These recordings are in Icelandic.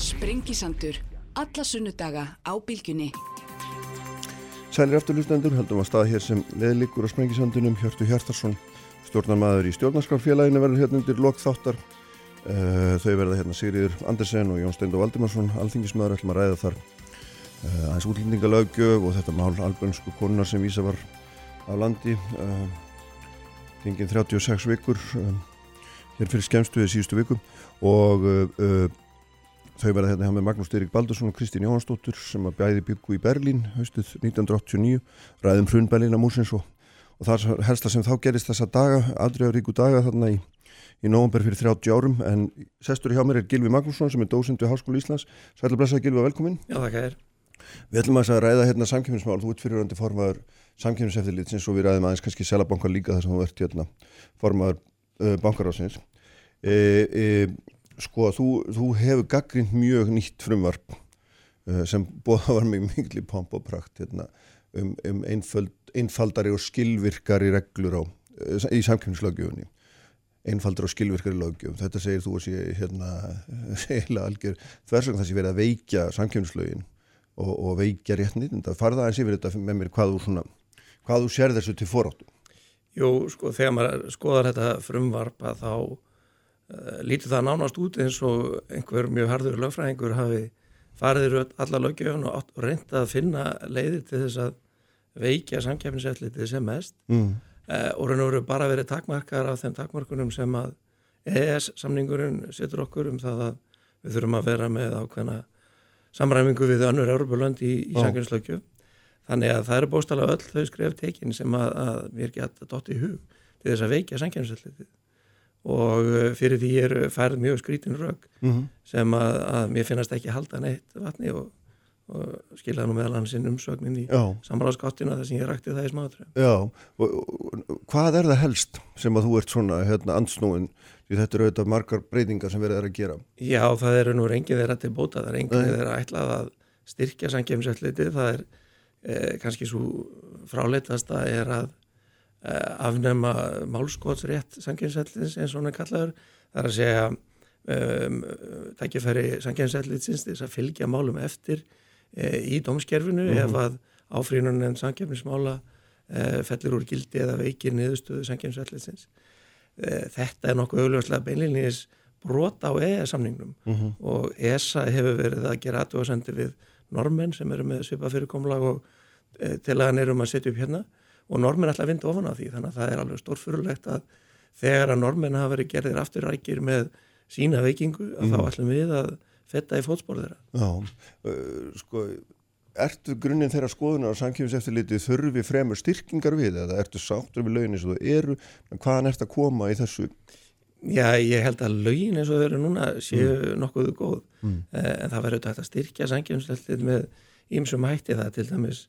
Sprengisandur. Alla sunnudaga á bylgjunni. Sælir afturlustendur, heldum að staða hér sem leðlikur á Sprengisandunum, Hjörtu Hjartarsson, stjórnarmæður í stjórnarskarfélaginu verður hérna undir lokþáttar. Uh, þau verða hérna Sigriður Andersen og Jón Steindo Valdimarsson, alþingismæður, ætlum að ræða þar uh, aðeins útlendingalögjöf og þetta mál albönsku konunar sem vísa var á landi. Uh, Gengin 36 vikur, hér fyrir skemstuðið síðustu viku og Þau verða hérna með Magnús Steirik Baldursson og Kristín Jóhansdóttur sem að bæði byggu í Berlín haustið 1989, ræðum hrunbælina músins og, og það er helsta sem þá gerist þessa daga, aðriðaríku daga þarna í, í nógumber fyrir 30 árum en sestur hjá mér er Gilvi Magnússon sem er dósend við Háskólu Íslands. Sætla blessaði Gilvi, velkomin. Já, þakka þér. Við ætlum að ræða hérna samkjöfnismál, þú ert fyriröndi formaður samkjöfniseftilitsins og við ræðum aðeins kannski selabankar líka þar sem þú ert hérna formaður uh, bankarásins. E, e, sko þú, þú hefur gaggrind mjög nýtt frumvarp uh, sem bóða var mig miklu pomp og prakt hérna, um, um einföld, einfaldari og skilvirkari reglur á, uh, í samkjöfnislögjöfunni einfaldari og skilvirkari lögjöfum þetta segir þú að sé hérna segila algjör þversang það sé verið að veikja samkjöfnislögin og, og veikja réttnið, það farða aðeins yfir þetta með mér hvað þú, svona, hvað þú sér þessu til foráttu? Jú, sko, þegar maður skoðar þetta frumvarp að þá Eh, lítið það nánast út eins og einhver mjög harður lögfræðingur hafi farið allar lögjöfun og reyndað að finna leiðir til þess að veikja samkjæfnisætlitið sem mest. Mm. eh, og raun og veru bara verið takmarkar af þeim takmarkunum sem að EES samningurinn setur okkur um það að við þurfum að vera með ákveðna samræmingu við önnur Európa-lönd í, í samkjæfnislögjöf þannig að það eru bóstala öll þau skref tekin sem að, að mér geta dótt í hug til þess að veikja samkjæfnisætlitið og eh, fyrir því er færð mjög skrítin rögg mm -hmm. sem að, að mér finnast ekki halda neitt vatni og, og skilja nú meðal hans inn umsögnin í samráðskáttinu þar sem ég rækti það í smáður Já, og, og hvað er það helst sem að þú ert svona hérna ansnúin því þetta eru auðvitað margar breytingar sem verður að gera. Já, það eru nú reyngið þeirra til bóta það er reyngið þeirra ætlað að styrkja sangjöfnsætliti, það er eh, kannski svo fráleitasta er að afnema málskótsrétt sangjensætlins eins og hann er kallaður þar að segja um, takkifæri sangjensætlitsins þess að fylgja málum eftir e, í dómskerfinu mm -hmm. ef að áfríðunan en sangjensmála e, fellir úr gildi eða veikir niðurstöðu sangjensætlitsins e, þetta er nokkuð augljóslega beinleginis brot á EE-samningnum mm -hmm. og ESA hefur verið að gera aðtöðasendir við normenn sem eru með svipa fyrirkomlag og til að hann er um að setja upp hérna og normin ætla að vinda ofan á því þannig að það er alveg stórfurulegt að þegar að normin hafa verið gerðir afturrækir með sína veikingu að mm. þá ætlum við að fetta í fótspór þeirra Já, uh, sko ertu grunninn þeirra skoðunar á samkjöfiseftilitið þurfi fremur styrkingar við eða ertu sáttur við lögin eins og þú eru hvaðan ert að koma í þessu? Já, ég held að lögin eins og þau eru núna séu mm. nokkuðu góð mm. en það verður þetta að styrkja samkjöfiseftilitið með ímsum hætti það til dæmis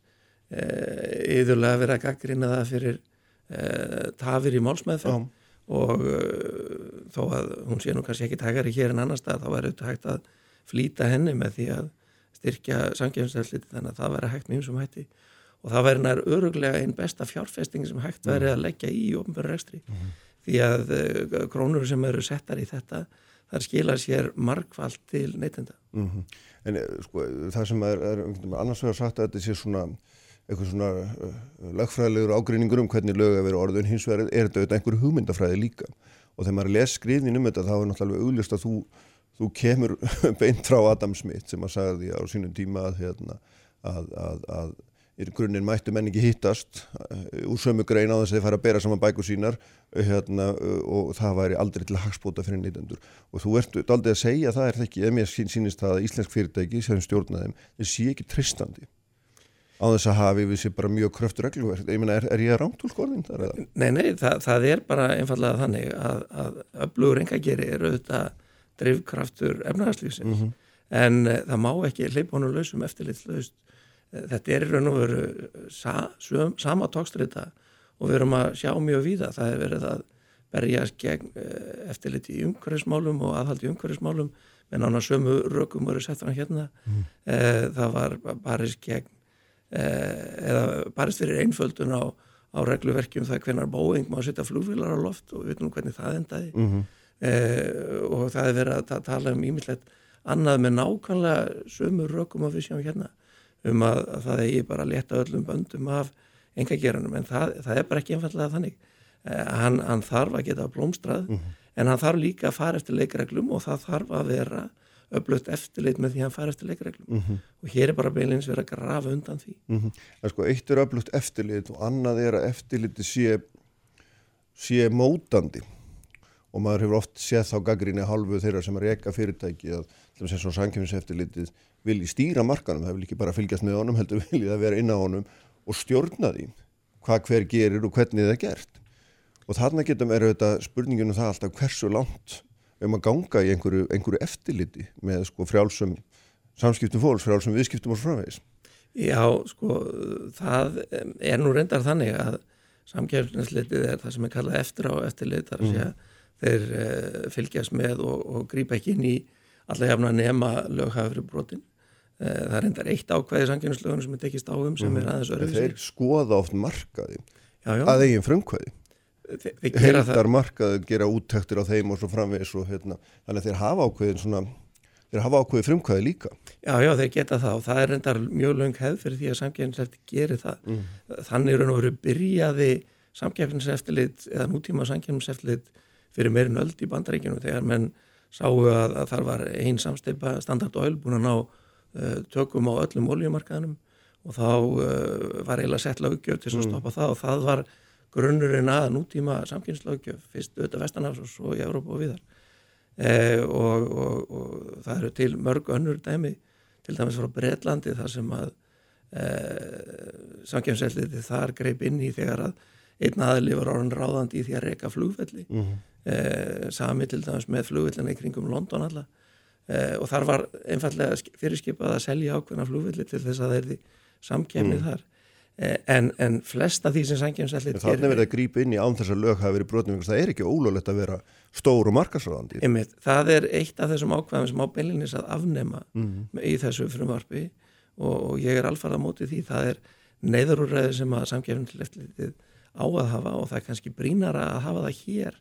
yðurlega verið að gaggrina það fyrir uh, tafir í málsmeðferð. Og uh, þó að hún sé nú kannski ekki takari hér en annar stað þá er auðvitað hægt að flýta henni með því að styrkja samkjöfnstæðsliti þannig að það verið hægt mjög sem hætti. Og það verið nær öruglega einn besta fjárfesting sem hægt verið að leggja í ofnbjörn rekstri. Mm -hmm. því að krónur sem eru settar í þetta þar skila sér markvalt til neytenda. Mm -hmm. En sko það sem er, er annars vegar sagt að þetta sé svona eitthvað svona uh, lagfræðilegur ágreiningur um hvernig lög að vera orðun hins vegar er þetta einhver hugmyndafræði líka. Og þegar maður les skrifin um þetta þá er náttúrulega auglist að þú, þú kemur beint frá Adam Smith sem að sagði á sínum tíma að, hérna, að, að, að grunninn mættu menningi hittast uh, úr sömu grein á þess að þið fara að bera saman bækur sínar hérna, og það væri aldrei til að hagspóta fyrir nýtendur og þú ert aldrei að segja það er það ekki, ef mér sínist það að íslensk fyrirtæki sem stjórnaðum, þeir sé ekki tristandi á þess að hafi við sér bara mjög kröftur reglverk, ég meina, er, er ég að rámtúlskorðin þar eða? Nei, nei, það, það er bara einfallega þannig að, að öflugur engageri eru auðvitað drivkraftur efnahagslýsins mm -hmm. en uh, það má ekki leipa honum lausum eftirlitslaust eh, þetta er í raun og veru sa, söm, sama tókstrita og við erum að sjá mjög víða, það hefur verið að berjast gegn uh, eftirlit í umhverfismálum og aðhald í umhverfismálum menn ána sömu rökum voru sett fram hérna mm. uh, það var barist gegn Eh, eða barist fyrir einföldun á, á regluverkjum það hvernar Boeing má setja flugvílar á loft og við veitum hvernig það endaði mm -hmm. eh, og það er verið að tala um ímyndilegt annað með nákvæmlega sömur rökum að við sjáum hérna um að, að það eigi bara að leta öllum böndum af engageranum en það, það er bara ekki einfallega þannig eh, hann, hann þarf að geta blómstrað mm -hmm. en hann þarf líka að fara eftir leikreglum og það þarf að vera öflugt eftirlit með því að hann fara eftir leikreglum. Mm -hmm. og hér er bara beilins verið að grafa undan því. Mm -hmm. En sko eitt er öflugt eftirlit og annað er að eftirliti sé, sé mótandi. Og maður hefur oft séð þá gaggrinni halvu þeirra sem er eka fyrirtæki að sem svona sankjöfniseftirlitið vilji stýra markanum, það vil ekki bara fylgjast með honum heldur vilji það vera inn á honum og stjórna því hvað hver gerir og hvernig það er gert. Og þarna getum er auðvitað spurningunum það alltaf hversu langt um að ganga í einhverju, einhverju eftirliti með sko frjálsum samskiptum fólks, frjálsum viðskiptum og framvegis Já, sko, það er nú reyndar þannig að samkjöfnislitið er það sem er kallað eftir á eftirlit þar að mm. segja þeir uh, fylgjast með og, og grípa ekki inn í alla jafna nema löghafri brotin. Uh, það er endar eitt ákveði sangjörnuslögunum sem er tekist á um sem mm. er mhm. aðeins öruvísi. Þeir skoða oft markaði já, já. að eigin frumkvæði. Heldar markaði gera úttöktir á þeim og svo framvegis og hérna, þannig að þeir hafa ákveðin svona þeir hafa ákveðið frumkvæði líka. Já, já, þeir geta það og það er reyndar mjög löng hefð fyrir því að samgefninsefti gerir það. Mm. Þannig er hann að vera byrjaði samgefninseftilit eða nútíma samgefninseftilit fyrir meirin öll í bandaríkjunum þegar menn sáu að, að þar var einn samsteipa standard oil búin að ná uh, tökum á öllum oljumarkaðanum og þá uh, var eiginlega sett laugjöf til að mm. stoppa það og það var grunnurinn að nútíma samkynnslaugjöf fyrst auðvitað vestanafs og svo í Európa og viðar eh, og, og, og það eru til mörg önnur dæmi til dæmis frá Breitlandi þar sem að eh, samkynnselliði þar greip inn í þegar að einn aðli var orðin ráðandi í því að reyka flugvelli. Mm -hmm eh, sami til dæmis með flugvillina í kringum London alla. Eh, og þar var einfallega fyrirskipað að selja ákveðna flugvilli til þess að það er því samkjæmið mm. þar en, en flesta því sem samkjæmsellir gerir Þannig verður það að grípa inn í án þess að lög hafi verið brotnum það er ekki ólulegt að vera stór og markasræðandi Það er eitt af þessum ákveðum sem ábeilinnis að afnema mm. í þessu frumvarfi og, og ég er alfarð á móti því. Það er neyðarúræði sem að samkjæmsellir á að hafa og það er kannski brínara að hafa það hér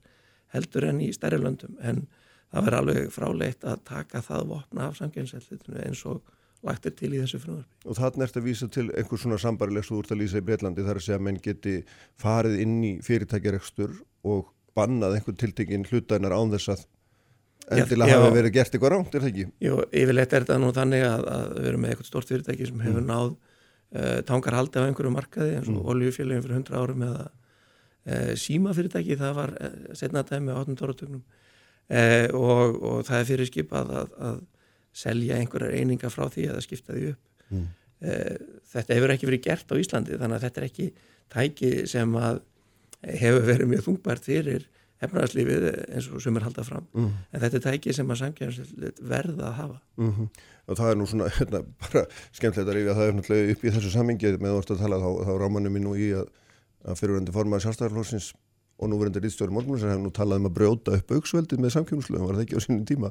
heldur enn í stærri löndum. En það verður alveg fráleitt að taka það vopna af samkynnsællitinu eins og lagt er til í þessu frumvarfi. Og þarna ert að vísa til einhvers svona sambarilegs úr að lýsa í Breitlandi þar að segja að menn geti farið inn í fyrirtækjarekstur og bannað einhvern tiltekinn hlutæðinar án þess að endilega hafi verið gert eitthvað ránt, er það ekki? Jú, yfirleitt er þetta nú þannig að, að við erum með eitthvað stort fyrirtæki sem hefur mm. náð uh, tangarhaldi á einhverju markaði eins og mm. oljufélagin fyrir 100 árum eða Eh, símafyrirtæki, það var eh, setna dæmi á 18. áratögnum og, og það er fyrir skipað að, að selja einhverjar eininga frá því að skipta því upp mm. þetta hefur ekki verið gert á Íslandi þannig að þetta er ekki tæki sem að hefur verið mjög þungbært fyrir hefnarslífið eins og sem er haldað fram mm. en þetta er tæki sem að samkjæmslega verða að hafa mm -hmm. og það er nú svona hérna, bara skemmtilegt að rífi að það er náttúrulega upp í þessu samingi með orðst að tala þá, þá rámanum við nú í að að fyrirverandi formaði sjálfstæðarflóksins og núverandi rýðstjóri morgunlösar hefur nú talað um að brjóta upp auksveldið með samkjónuslöfum, var það ekki á sínum tíma?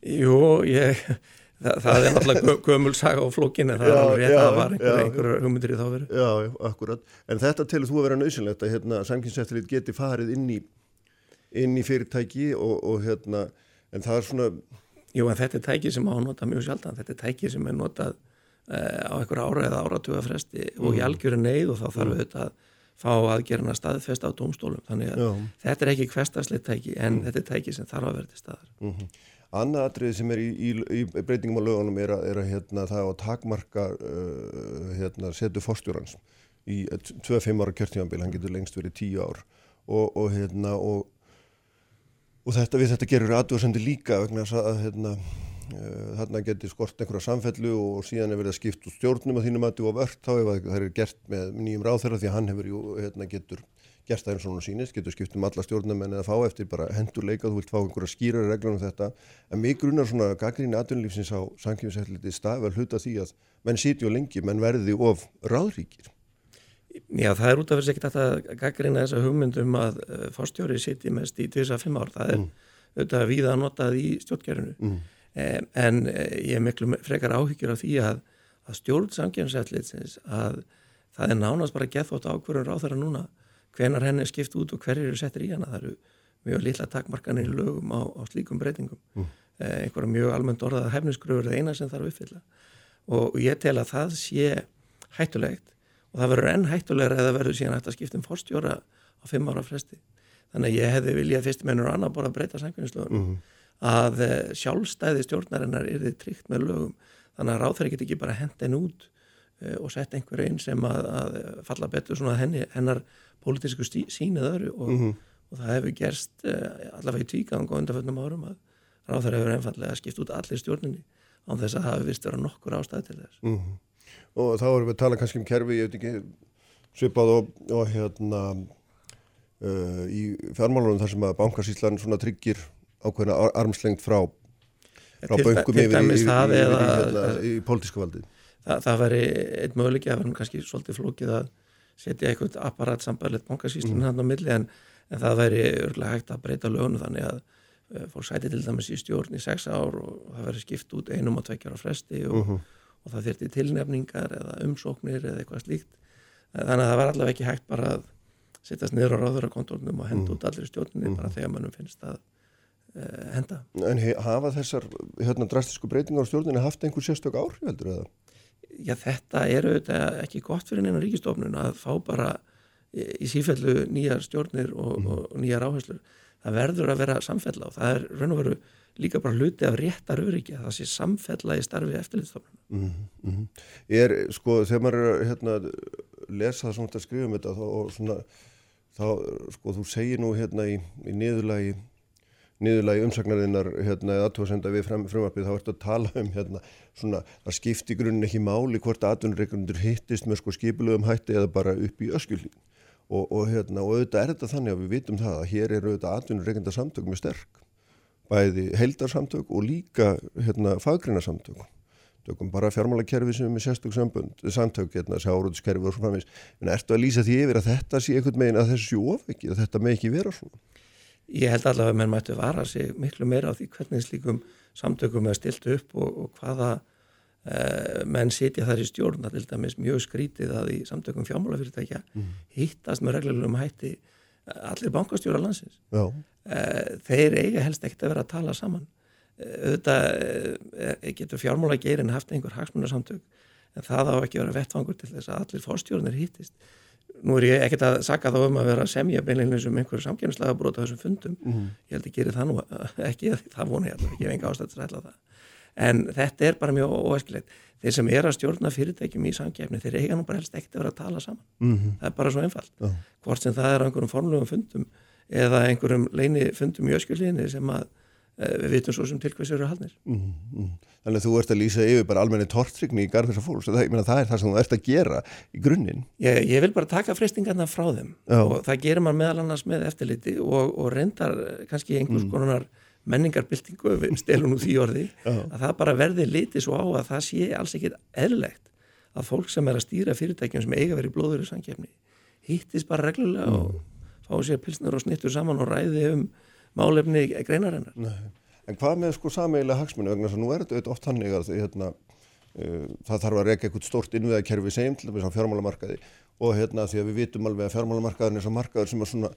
Jú, ég, það, það er náttúrulega gömulsaga á flókinu, það já, er alveg rétt að það var einhverja einhver hugmyndir í þá veru. Já, já, akkurat, en þetta telur þú að vera nöðsynlegt að hérna, samkjónseftillit geti farið inn í, inn í fyrirtæki og, og hérna, en það er svona... Jú, en þetta er tæki sem á að nota mjög sjaldan, þetta er tæki sem er notað uh, á einhverja ára eða áratuga fresti mm. og í algjöru neyð og þá þarf mm. þetta að fá aðgerna staðfest á domstólum þannig að Já. þetta er ekki hverstasleitt tæki en mm. þetta er tæki sem þarf að vera til staðar mm -hmm. Annað atrið sem er í, í, í breytingum á lögunum er að, er að hérna, það á takmarka uh, hérna, setu fórstjórans í 2-5 ára kjörtímanbíl, hann getur lengst verið 10 ár. Og, og, hérna, og, og þetta við þetta gerur aðdjóðsendir líka vegna að hérna Eh, þarna getur skort einhverja samfellu og síðan er verið að skipta úr stjórnum að þínum að þú á vörd þá ef það er gert með nýjum ráþæra því að hann hefur jú, hérna, getur gert það eins og hún sínist, getur skipt um alla stjórnum en eða fá eftir bara hendur leika, þú vilt fá einhverja skýrari reglum um þetta en mig grunar svona gaggríni aðunlífsins á sankjöfisætliti staðvel hluta því að menn sitju og lengi, menn verði of ráðríkir. Já, það er út af þess að gaggrína þessa hugmyndum að uh, fórstjóri sitji mest í 25 ár, það er mm. auðvitað að viða notað í stjórnkerfinu mm en eh, ég er miklu frekar áhyggjur af því að, að stjórn samkjörnsætlitsins að það er nánast bara gethótt ákverðun ráð þeirra núna hvenar henni er skipt út og hverjir eru settir í hana. Það eru mjög lilla takmarkanir í lögum á, á slíkum breytingum. Mm. eh, einhverja mjög almennt orðað hefnisgröfur er eina sem þarf uppfylla. Og ég tel að það sé hættulegt og það verður enn hættulegra eða verður síðan hægt að skipta um fórstjóra á fimm ára fresti. Þannig að ég hefði viljað fyrst mennur og annar bara að breyta samkvæmstöðunum mm að eh, sjálfstæði stjórnarinnar er þið tryggt með lögum. Þannig að ráþæri get ekki bara hendt henn út uh, og sett einhver einn sem að, að falla betur svona henni, hennar pólitísku sínið öru og, mm -hmm. og það hefur gerst uh, allavega í tvígang og undanföldnum árum að ráþæri hefur einfallega skipt út allir stjórninni án þess að það hefur vist vera nokkur ástæði til þess mm -hmm. Og þá erum við að tala kannski um kerfi, ég veit ekki svipað og, og hérna uh, í fjármálunum þar sem að bankarsýslan svona tryggir ákveðina armslengt frá frá böngum yfir í, í, hérna, í, í pólitísku valdi það, það væri einn möguleiki að vera kannski svolítið flókið að setja eitthvað apparat sambærlegt bankasýslun mm. hann á milli en, en það væri örgulega hægt að breyta lögnu þannig að uh, fólk sæti til dæmis í stjórn í sex ár og það væri skipt út einum og tveikjar á fresti og, mhm. -huh. og það þyrti tilnefningar eða umsóknir eða eitthvað slíkt þannig að það var allavega ekki hægt bara að sittast niður á ráður á kontórnum og henda mm. út allir stjórninni mm. bara þegar mannum finnst að uh, henda. En hafa þessar hérna, drastisku breytingar á stjórninu haft einhver sérstök áhrif heldur eða? Já þetta er auðvitað ekki gott fyrir neina ríkistofnun að fá bara í sífellu nýjar stjórnir og, mm. og, nýjar áherslur. Það verður að vera samfella og það er raun og veru líka bara hluti af réttar öryggi að það sé samfella í starfi eftirlitstofnun. Mm, mm. Er sko þegar maður er hérna lesa það svona að skrifa um þetta þá, svona, þá sko þú segir nú hérna í, í niðurlagi niðurlagi umsagnarinnar hérna, aðtóðsenda við frumvarpið þá ertu að tala um hérna, svona, það skipti grunin ekki máli hvort aðunreikundur hittist með sko skipulögum hætti eða bara upp í öskjulín og, og, hérna, og auðvitað er þetta þannig að við vitum það að hér eru auðvitað aðunreikunda samtök með sterk. Bæði heildarsamtök og líka hérna, faggreina samtök tökum bara fjármálakerfi sem er með sérstök samtök, hérna, sjáróðskerfi og svona en ertu að lýsa því yfir að þetta sé einhvern megin að þessu ofekki, að þetta með ekki vera svona ég held allavega að menn mættu vara sig miklu meira á því hvernig slíkum samtökum er stilt upp og, og hvaða uh, menn sitja þar í stjórn. Að til dæmis mjög skrítið að í samtökum fjármálafyrirtækja mm. hittast með reglulegum hætti allir bankastjóra landsins. Uh, þeir eiga helst ekkert að vera að tala saman. Auðvitað getur fjármálageirinn haft einhver hagsmunarsamtök en það á ekki að vera vettfangur til þess að allir fórstjórnir hittist nú er ég ekkert að saka þá um að vera að semja beinleginlega um einhverju samkjæmslega brota þessum fundum, mm. ég held að gera það nú ekki, það vona ég alltaf ekki, ég hef enga ástætt að ræðla það, en þetta er bara mjög óæskilegt, þeir sem er að stjórna fyrirtækjum í samkjæmni, þeir eiga nú bara helst ekkert að vera að tala saman, mm -hmm. það er bara svo einfalt, oh. hvort sem það er á einhverjum formlegum fundum eða einhverjum leini fundum í öskjulinni sem að Eh, við vitum svo sem til hvers eru haldnir mm, mm. Þannig að þú ert að lýsa yfir bara almenni tortrygni í garð þessar fólks það, það er það sem þú ert að gera í grunninn ég, ég vil bara taka frestingarna frá þeim Já. og það gerir maður meðal annars með eftirliti og, og reyndar kannski einhvers mm. konar menningarbyltingu við stelum nú því orði að það bara verði litið svo á að það sé alls ekkit eðlegt að fólk sem er að stýra fyrirtækjum sem eiga verið blóður í samkjafni hittist bara reglulega mm. og fá sér pilsnur og snittur saman og ræði um málefni greinarinnar. Nei. En hvað með sko sameigilega hagsmunni vegna þess að nú er þetta oft hannig að hérna, uh, það þarf að reyka eitthvað stort innviðakerfi segjum til þess að fjármálamarkaði og hérna því að við vitum alveg að fjármálamarkaðin er svo markaður sem að svona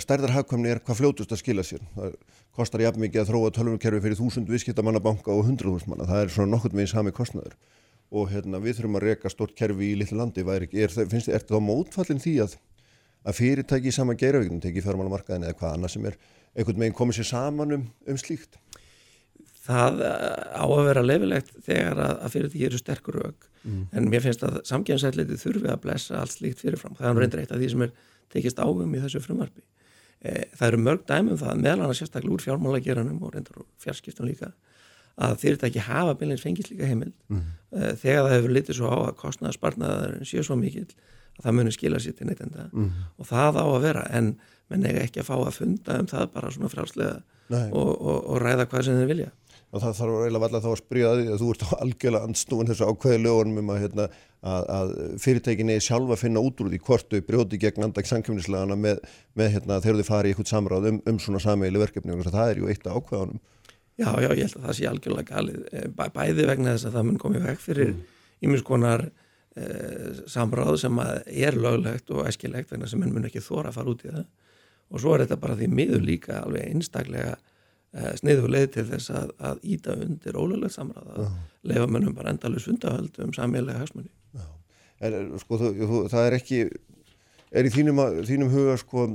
stærðar hagkvæmni er hvað fljótust að skila sér. Það kostar jafn mikið að þróa tölvunkerfi fyrir þúsund viðskiptamannabanka og hundruð húsmanna. Það er svona nokkurn veginn sami kostnaður og hérna, við þurfum að reyka stort kerfi í litlu landi. Er, er, finnst, er þetta þá mótfallin því að, að fyrirtæki í sama geiravíknum teki fjármálamarkaðin eða hvað annað sem er einhvern veginn komið sér saman um, um slíkt? Það eh, á að vera leifilegt þegar að, að fyrir því eru sterkur rauk mm. en mér finnst að samkjæmsætliti þurfi að blessa allt slíkt fyrirfram. Það er mm. reyndir eitt af því sem er tekist águm í þessu frumarfi. E, það eru mörg dæmum það meðal annars sérstaklega úr fjármálageranum og reyndar úr fjarskiptum líka að fyrirtæki hafa beinleins fengist líka heimild mm. e, þegar það hefur litið svo á að kostnaðaspartnaðar séu svo mikil að það munir skila sér til neytenda mm. og það á að vera en menn eiga ekki að fá að funda um það bara svona frálslega og, og, og ræða hvað sem þeir vilja. Og það þarf eiginlega alltaf þá að spyrja því að þú ert á algjörlega ansnúin þessu ákveði lögunum um að, hérna, að, að fyrirtækinni sjálfa finna út úr því hvort þau brjóti gegn andags samkjöfnislegana með, með hérna, þegar þau fari í eitthvað samráð um, um svona sameili verkefni og það er ju eitt ákveðanum. Já, já, ég held að það sé algjörlega galið, eh, Bæ, bæði vegna þess að það mun komið vekk fyrir ímiðskonar mm. eh, samráð sem er löglegt og æskilegt vegna sem mun ekki þóra að fara út í það og svo er þetta bara því miður líka alveg einstaklega uh, sniðu leið til þess að, að íta undir ólulegt samræð að leifa mönnum bara endalus fundahöld um samílega hagsmunni. Eh, sko, það er ekki, er í þínum, að- þínum huga sko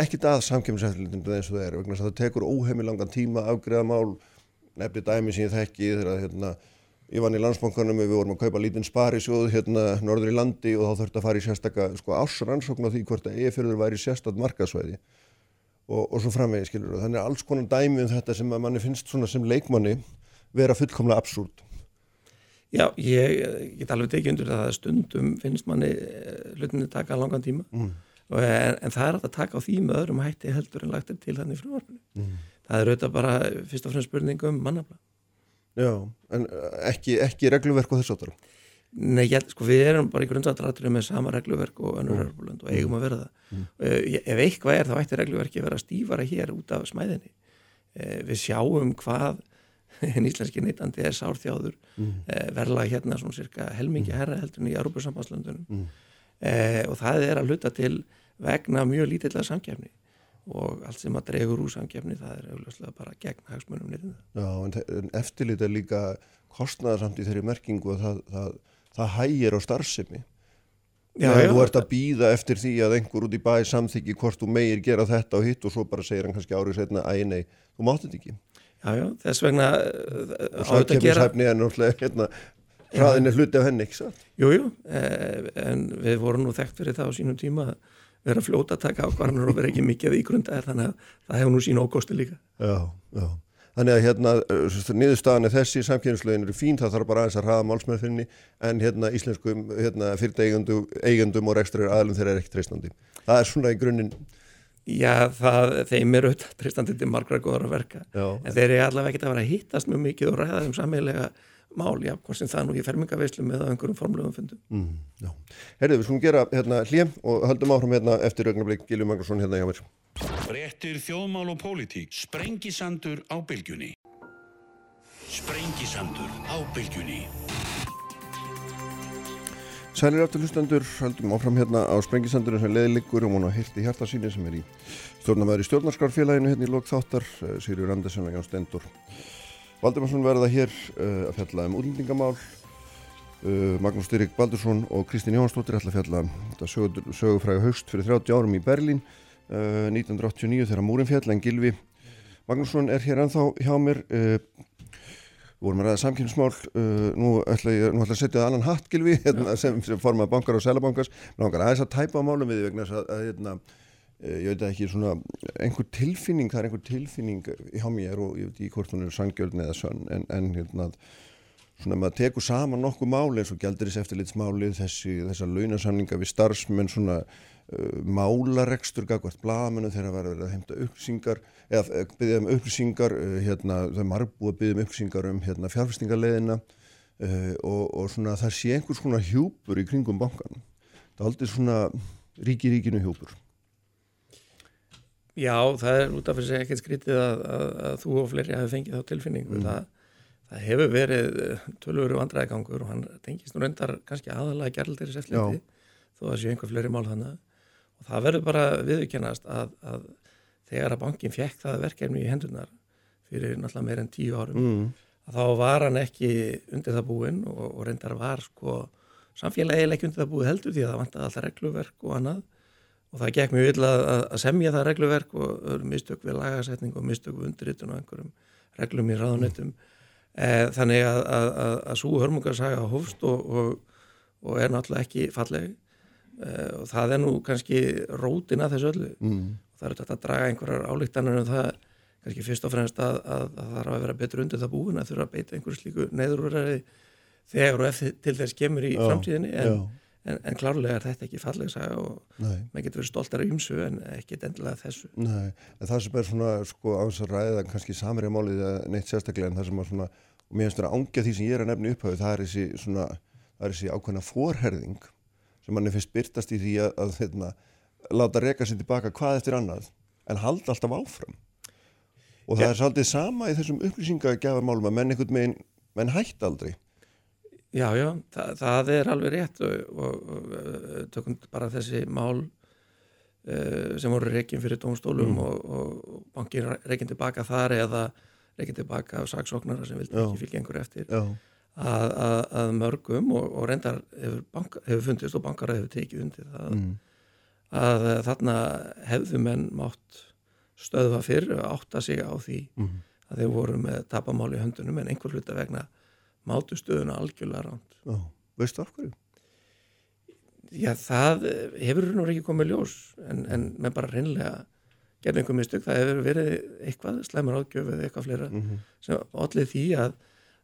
ekkit að samkemmiseftlindum eins og það er, vegna að það tekur óheimi langan tíma að afgreða mál, nefni dæmi sem ég þekki þegar hérna, ég vann í landsbankanum við vorum að kaupa lítinn sparisjóð hérna norður í landi og þá þurfti að fara í sérstaka sko ásrannsókn á því hvort að EFjörður væri sérstakt markasvæði og, og svo framvegi skilur og þannig er alls konar dæmi um þetta sem að manni finnst svona sem leikmanni vera fullkomlega absúrt. Já, ég get alveg tekið undir það að stundum finnst manni eh, hlutinni taka langan tíma Mm. og, en, en það er að taka á því með öðrum hætti heldur en lagt er til þannig frumvarpinu. Mm. Það er auðvitað bara fyrst og fremst spurning um mannafla. Já, en uh, ekki, ekki regluverk og þess áttur. Nei, ég, sko, við erum bara í grundvallatraturum með sama regluverk og önnur mm. og eigum að vera það. Mm. Ef eitthvað er þá ætti regluverki að vera stífara hér út af smæðinni. Eh, Við sjáum hvað en íslenski neytandi er sárþjáður mm. verla hérna svona cirka helmingi herra heldur í Európa-sambandslöndunum Mm. eh, og það er að hluta til vegna mjög lítillega samkefni og allt sem að dregur úr samkefni það er augljóslega bara gegn hagsmunum nýrðum Já, en, eftirlit er líka kostnaðarsamt í þeirri merkingu að það, það, það hægir á starfsemi. Já, Þegar já, þú ert að býða eftir því að einhver út í bæ samþykki hvort þú meir gera þetta og hitt og svo bara segir hann kannski árið setna æ nei, þú mátt þetta ekki. Já, já, þess vegna eh, Og á þetta að gera samkefnishæfni er náttúrulega hérna, hraðin er hluti af henni, ekki satt? Jú, jú, eh, en við vorum nú þekkt fyrir það á sínum tíma að vera fljóta að taka ákvarðanur og vera ekki mikið ígrundaðir þannig að það hefur nú sín ókosti líka. Já, já. Þannig að hérna, uh, niðurstaðan er þessi, samkynnslegin eru fín, það þarf bara aðeins að hraða málsmeðfinni, en hérna íslenskum hérna, fyrirtægjendum eigendum og rekstrar aðlum þeirra er ekki treystandi. Það er svona í grunninn, Já, það, þeim eru tristandi til margra góðar að verka. já, En þeir eru allavega ekkert að vera að hittast mjög mikið og ræða um sammelega mál, já, hvort sem það nú í fermingaveislu eða einhverjum formlegum fundum. mm, já. Herðu, við skulum gera hérna hljem og höldum áfram hérna eftir augnablik Gilvi Magnússon hérna hjá mér. Fréttir þjóðmál og pólitík. Sprengisandur á bylgjunni. Sprengisandur á bylgjunni. Sælir aftur hlustendur, höldum áfram hérna á sprengisandurinn sem leðileggur og hún á hirti hjartasýni sem er í stjórnamaður í stjórnarskarfélaginu hérna í lok þáttar, uh, Sýrjur Andersen og Jón Stendur. Valdimarsson verða hér uh, að fjalla um útlendingamál, uh, Magnús Styrik Baldursson og Kristín Jónsdóttir ætla að fjalla um þetta sögu, sögufræga haust fyrir 30 árum í Berlín, uh, 1989 þegar múrin fjall en Gilvi Magnússon er hér ennþá hjá mér, uh, Við vorum að ræða samkynnsmál, uh, nú ætla ég nú ætla að setja annan hatt gilvi hérna, sem, sem formað bankar og selabankars, mér langar aðeins að tæpa á málum við vegna þess að, að hérna, eh, ég veit ekki svona einhver tilfinning, það er einhver tilfinning hjá mér og ég veit ekki hvort hún er sangjörn eða sönn en, en hérna svona maður tekur saman nokkuð máli eins og gælduris eftirlitsmálið, þessi, þessar launasamninga við starfsmenn svona uh, málarekstur gagvart blaðamennu þegar var verið að heimta upplýsingar eða byggja um upplýsingar uh, hérna, það er margbúið að byggja um upplýsingar um hérna, fjárfestingarleðina uh, og, og svona það sé einhvers svona hjúpur í kringum bankan það er aldrei svona ríki ríkinu hjúpur Já, það er út af þessi ekkert skrítið að, að, að þú og fleiri hafi fengið þá tilfinningu. Það, það hefur verið tölvöru vandræðigangur og hann tengist nú reyndar kannski aðalega gerldir í settliti þó að séu einhver fleiri mál þannig. Og það verður bara viðurkennast að, að þegar að bankin fekk það verkefni í hendunar fyrir náttúrulega meir en tíu árum mm. að þá var hann ekki undir það búinn og, og reyndar var sko samfélagið ekki undir það búið heldur því að það regluverk og og það gekk mjög illa að, að semja það regluverk og mistök við lagasetning og mistök við undirritun og einhverjum reglum í ráðunetum e, þannig að, að, að, að svo hörmungarsaga hófst og, og, og er náttúrulega ekki falleg. E, og það er nú kannski rótin að þessu öllu. Mm. það er þetta að draga einhverjar álíktanir um það kannski fyrst og fremst að, að, að það þarf að vera betur undir það búin að þurfa að beita einhverju slíku neyðurúræði þegar og eftir til þess kemur í Já, framtíðinni en, já. En, en klárlega er þetta ekki falleg saga og maður getur verið stoltar af ymsu en ekki endilega þessu. Nei, en það sem er svona sko á þess að ræða kannski samrið málið neitt sérstaklega en það sem að svona og mér finnst að ángja því sem ég er að nefna upphauð það er þessi svona, það er þessi ákveðna forherðing sem manni finnst byrtast í því að, að hérna, láta reka sér tilbaka hvað eftir annað en halda alltaf áfram. Og það Já. er svolítið sama í þessum upplýsingagjafarmálum að menn einhvern veginn menn hætt aldrei Já, já, það, það er alveg rétt og, og, og uh, tökum bara þessi mál uh, sem voru reikin fyrir dómstólum og, og bankin reikin tilbaka þar eða reikin tilbaka af saksóknara sem vildi Já. ekki fylgja einhver eftir að, að, að mörgum og, og reyndar hefur, banka, hefur fundist og bankara hefur tekið undir það mm. að uh, þarna hefðu menn mátt stöðva fyrr og átta sig á því Mm. að þeir voru með tapamál í höndunum en einhver hluta vegna mátu stöðuna algjörlega ránt. Já, veistu af hverju? Já, það eh, hefur nú ekki komið ljós en, en með bara reynlega gerði einhver mistök, það hefur verið eitthvað slæmur ágjöf eða eitthvað fleira Mm sem allir því að,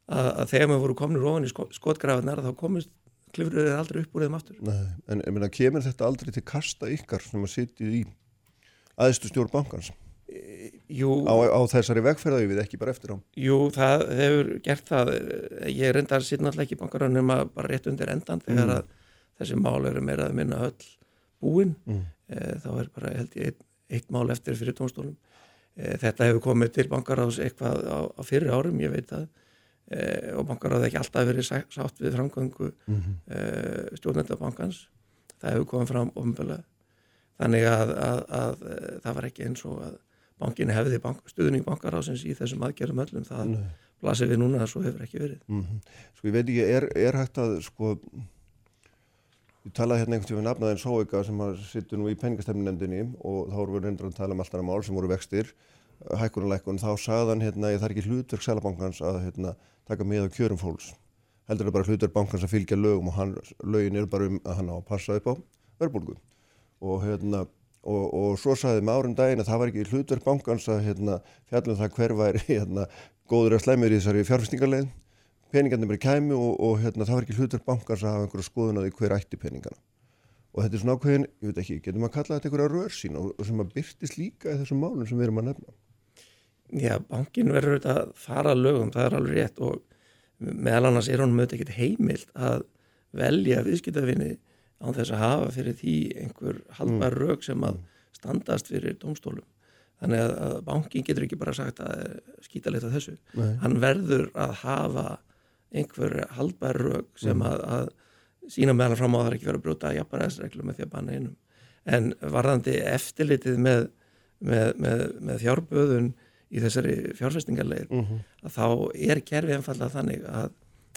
að, að þegar maður voru komin ofan í sko, skotgrafarnar þá komist klifruðið aldrei upp úr þeim aftur. Nei, en ég meina, kemur þetta aldrei til kasta ykkar sem að sitjið í aðeistu stjórn bankans Jú, á, á þessari vegferðaði við ekki bara eftir á? jú, það hefur gert það. Ég reyndar sitt náttúrulega ekki í bankarunum nema bara rétt undir endan þegar að þessi mál eru meira að minna öll búin. Mm. Eh, Þá er bara held ég eitt, eitt mál eftir fyrir tónstólum. Þetta hefur komið til bankaráðs eitthvað á, á fyrir árum, ég veit það. Eh, Og bankaráð ekki alltaf verið sá- sátt við framgöngu Mm -hmm. stjórnendabankans það hefur komið fram ofnböla þannig að, að, að, að það var ekki eins og að bankin hefði bank, stuðning bankarásins í þessum aðgerðum öllum það Nei. blasir við núna að svo hefur ekki verið. Mm Sko ég veit ekki, er, er hægt að sko ég talaði hérna einhvern tíma við nafnaðin Sóika sem sittur nú í peningastefninemdini og þá voru við reyndur að tala um alltaf mál sem voru vextir hækkunuleikun, þá sagðan hérna ég þarf ekki hlutverk selabankans að hérna taka með á kjörum fólks. Heldur það bara hlutverk bankans að fylgja lögum og hann, lögin eru bara um að hann á að passa upp á verbulgu og hérna og, og svo sagði með árum daginn að það var ekki hlutverk bankans að hérna fjallum það hver væri hérna góður að slemur í þessari fjárfestingarleið peningarnir bara kæmi og, og hérna, það var ekki hlutur bankans að hafa einhverju skoðun á því hver ætti peningana. Og þetta er svona ákveðin, ég veit ekki, getur maður að kalla þetta einhverja rörsýn og, og sem að byrtist líka í þessum málum sem við erum að nefna. Já, bankin verður auðvitað að fara lögum, það er alveg rétt og meðal annars er honum auðvitað ekkert heimilt að velja viðskiptafinni án þess að hafa fyrir því einhver haldbar mm. rög sem að standast fyrir domstólum. Þannig að, bankin getur ekki bara sagt að skýta leitt að þessu. Nei. Hann verður að hafa einhver haldbar rög sem að, að sína meðal fram á það ekki verið að brjóta jafnbæðisreglu með því að banna einum. En varðandi eftirlitið með, með, með, með fjárböðun í þessari fjárfestingarleið Mm -hmm. að þá er kerfið einfallega þannig að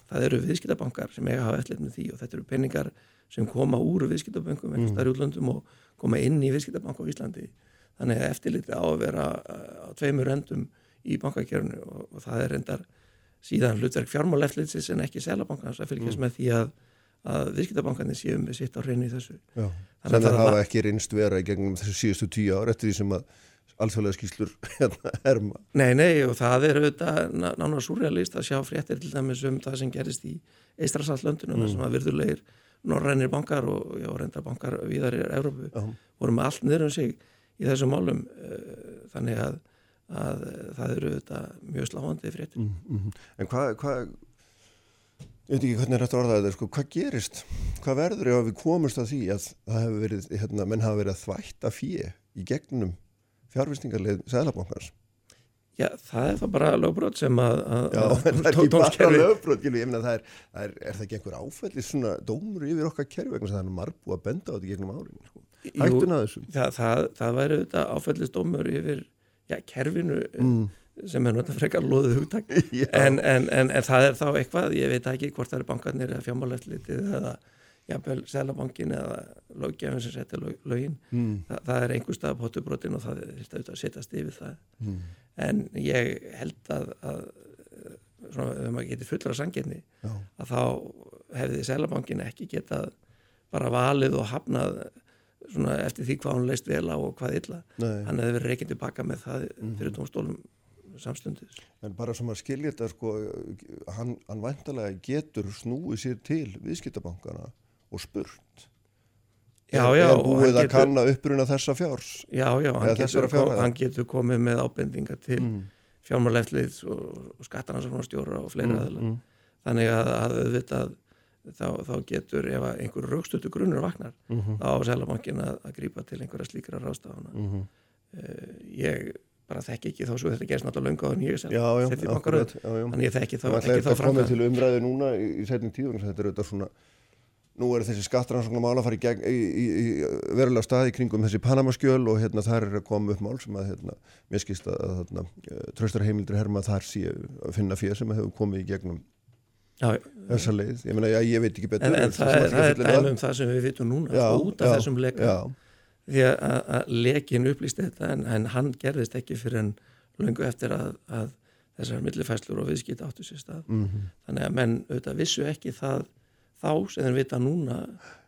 það eru viðskiptabankar sem eiga að hafa eftirlit með því og þetta eru peningar sem koma úr viðskiptabönkum mm. þar í útlöndum og koma inn í viðskiptabank á Íslandi þannig að eftirlitið á að vera uh, á tveimur endum í bankakerfinu og, og það er endar síðan hlutverk fjármáleftlitsins en ekki selabankans að fylgjast með því að, að viðskiptabankarnir séu með sitt á reyni í þessu Já, Þannig að það hafa ekki reynst vera í gegnum þessu síðustu tíu ár eftir því sem að alþjóðlega skýslur hérna herma. Nei, nei, og það er auðvitað ná- nánar súrrealist að sjá fréttir til dæmis um það sem gerist í Eistrasallöndunum mm. sem að virðulegir norrænir bankar og já, reyndar bankar viðar í Európu Já. voru með allt niður um sig í þessum málum eh, þannig að, að eh, það eru auðvitað mjög sláandi fréttir. Mm -hmm. En hvað, hvað, ég veit ekki hvernig er þetta orðað þetta, sko, hvað gerist? Hvað verður ef við komumst að því að það hefur verið, hérna, menn hafa verið að þvætta fíi í gegnum fjárvistingarleið Sæðlabankars? Já, það er það bara lögbrot sem að, að, Já, en það er ekki bara lögbrot, ég meina það er, það er, er það ekki einhver áfællis svona dómur yfir okkar kerfi vegna það er margbúið að benda á þetta gegnum árin, sko. Jú, Hættuna að þessu. það, það, það væri auðvitað áfællistómur yfir já, kerfinu Mm. sem er náttúrulega frekar loðið hugtak Já. en, en, en, en það er þá eitthvað, ég veit ekki hvort það er bankarnir eða fjármáleftlitið eða jafnvel selabankin eða löggefin sem setja lög, lögin. Mm. Þa, það er einhver stað potubrotin og það er auðvitað að setjast yfir það. Mm. en ég held að, að svona, ef maður getur fullra sanginni að þá hefði selabankin ekki getað bara valið og hafnað svona eftir því hvað hún leist vel á og hvað illa. Nei. hann hefði verið reykjandi baka með það fyrir tónstólum samstundis. En bara sem að skilja þetta sko, hann, hann væntalega getur snúið sér til viðskiptabankana og spurt. Já, er, já, er búið að getur- kanna uppruna þessa fjárs. Já, já, hann getur, kom, hann getur komið með ábendingar til mm. Mm. fjármáleifliðs og, og skattanarsfórnastjóra og fleira aðeins. mm. Þannig að, að auðvitað þá, þá getur ef einhver raukstötu grunnur vaknar Mhm. þá á Sælabankin að, að grípa til einhverja slíkra rástafana. Mm Uh, ég bara þekki ekki þá svo þetta gerst náttúrulega löngu á já. þannig ég þekki þá Það ekki þá er komið til umræðu núna í, setning tíu, þetta er auðvitað svona nú eru þessi skattrannsóknar mála að fara í, gegn, í, í, í verulega staði kringum þessi Panamaskjöl og hérna þar er að koma upp mál sem að hérna, mér skist að hérna, tröstar heimildur herma þar sé að finna fyrir sem hefur komið í gegnum Já, þessa leið, ég meina, já, ég veit ekki betur en, en það, er, það ekki er fullir dæmi um það sem við vitum núna Já, út af þessum leka já, því að, lekin upplýst þetta en, en hann gerðist ekki fyrir en löngu eftir að, að þessar millifæslur og viðskipt áttu sér stað. Mhm, þannig að menn auðvitað vissu ekki það þá sem þeir vita núna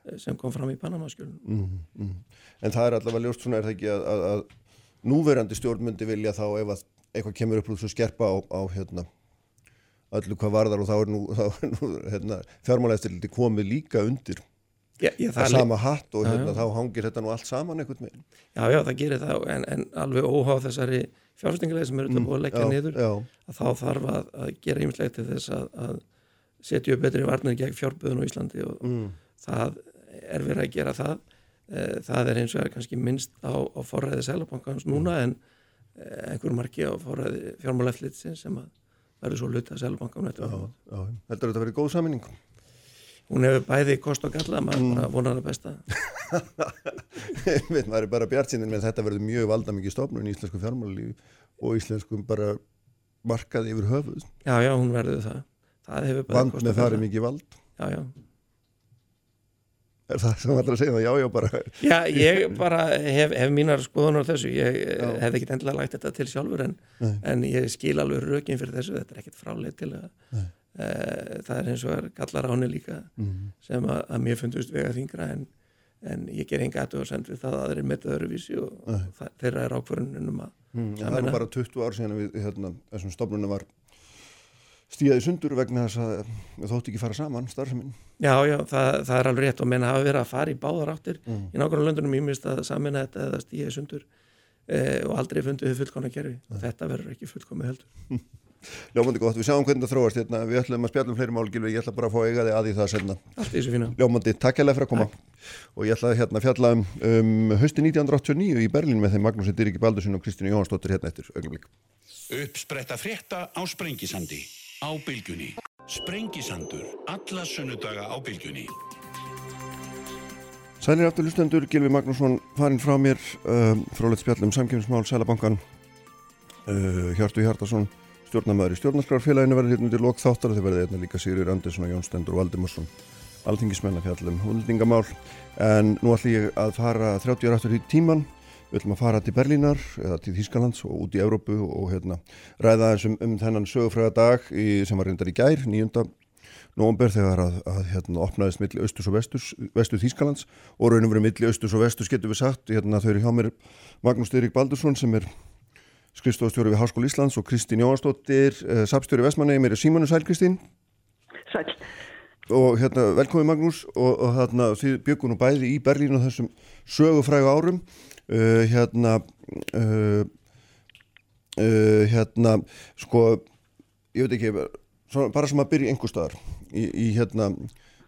eh, sem kom fram í Panamaskjölun mhm, mhm. en það er allavega ljóst svona er það ekki að, að, að núverandi stjórnmundi vilja þá ef að eitthvað kemur upp úr svo skerpa á, á hérna öllu hvað varðar og þá er nú, nú hérna, fjármálaeftirliti komið líka undir Já, já, það það sama hatt og hérna, já. þá hangir þetta nú allt saman einhvern veginn já, já, það gerir það en, en alveg óháð þessari fjárfestingileg sem eru þetta búið að leggja Mm, niður að þá þarf að, að gera ýmislegt til þess að, að setja upp betri varnir gegn fjárböðun á Íslandi og mm, það er verið að gera það. Eh, það er eins og er kannski minnst á, á forræði Sælabankans núna en eh, einhver marki á forræði fjármáleflitsins sem að verður svo luta Sælabankan heldur þetta að vera góð saminning hún hefur bæði kost og galla maður Mm. vonar það besta. Veit maður er bara bjart síðan með þetta verður mjög valda mikið stofnun í íslensku fjármálalífi og íslenskum bara markaði yfir höfuð. Já, já, hún verður það vand með það er mikið. vald. Já, já. er það sem allir að segja? Það, já, já, bara. Já, ég bara hef, hef mínar skoðunar þessu. Ég eh, hef ekki endilega lagt þetta til sjálfur en, en ég skil alveg rökin fyrir þessu. Þetta er ekkit fráleið til að Nei. e, það er eins og er gallar áni líka mm, sem að, að mér fundust vega þingra en, en ég ger enga aðtöð að senda við það að aðrir metið öðruvísi og, og það, þeirra er ákvörðunum um að mm, það er bara 20 ár síðan við hérna, þessum stofnunum var stíðaði sundur vegna þess að við þótti ekki fara saman starfseminn já, já, það, það er alveg rétt og menn hafa verið að fara í báðar áttir mm. í nákvæmlega löndunum. Ímist að samina þetta eða stíða sundur e, og aldrei fundið við fullkomna kerfi. Og þetta verður ekki fullkomið heldur. Ljómandi gott, við sjáum hvernig það þróast hérna. við ætlum að spjallum fleiri mál, Gilvi, ég ætla bara að fá eiga þig að því það senna allt í þessu fína. Ljómandi, takk hérlega fyrir að koma. Og ég ætla að hérna, fjalla um, um hösti 1989 í Berlín með þeim Magnúsi Dyriki Baldursson og Kristínu Jóhansdóttir hérna eftir. Augnablik. Uppspretta frétta á Sprengisandi. Á bylgjunni. Sprengisandur. Alla sunnudaga á bylgjunni. Sælir aftur lustendur, Gilvi Magnússon farinn frá mér, um, fráleitt spjall um samkjöfnismál, Sælabankan uh, Hjartu Hjartarsson stjórnamaður í stjórnarskrarfélaginu verður hérna undir lok þáttar og þau verður hérna líka Sigurður Andersson og Jón Stendur og Valdimarsson alþingismenn að fjalla um húldingamál en nú ætlum ég að fara 30 ára aftur í tíman við ætlum að fara til Berlínar eða til Þýskalands og út í Evrópu og hérna ræða eins um, um þennan sögufræða dag í, sem var reyndar í gær, 9. november þegar að, að hérna opnaðist milli austurs og vesturs, vestur Þýskalands og raunum verið milli austurs og vesturs getur við sagt hérna þau eru hjá mér Magnús Styrik Baldursson sem er skrifstofstjóri við Háskóla Íslands og Kristín Jóhansdóttir uh, sapstjóri Vestmanni, mér er Símonu Sæl Kristín Sæl. og hérna velkomin Magnús og, og hérna þið byggun og bæði í Berlín á þessum sögufrægu árum uh, hérna uh, uh, hérna sko ég veit ekki svona, bara sem að byrja einhver staðar. Í, í hérna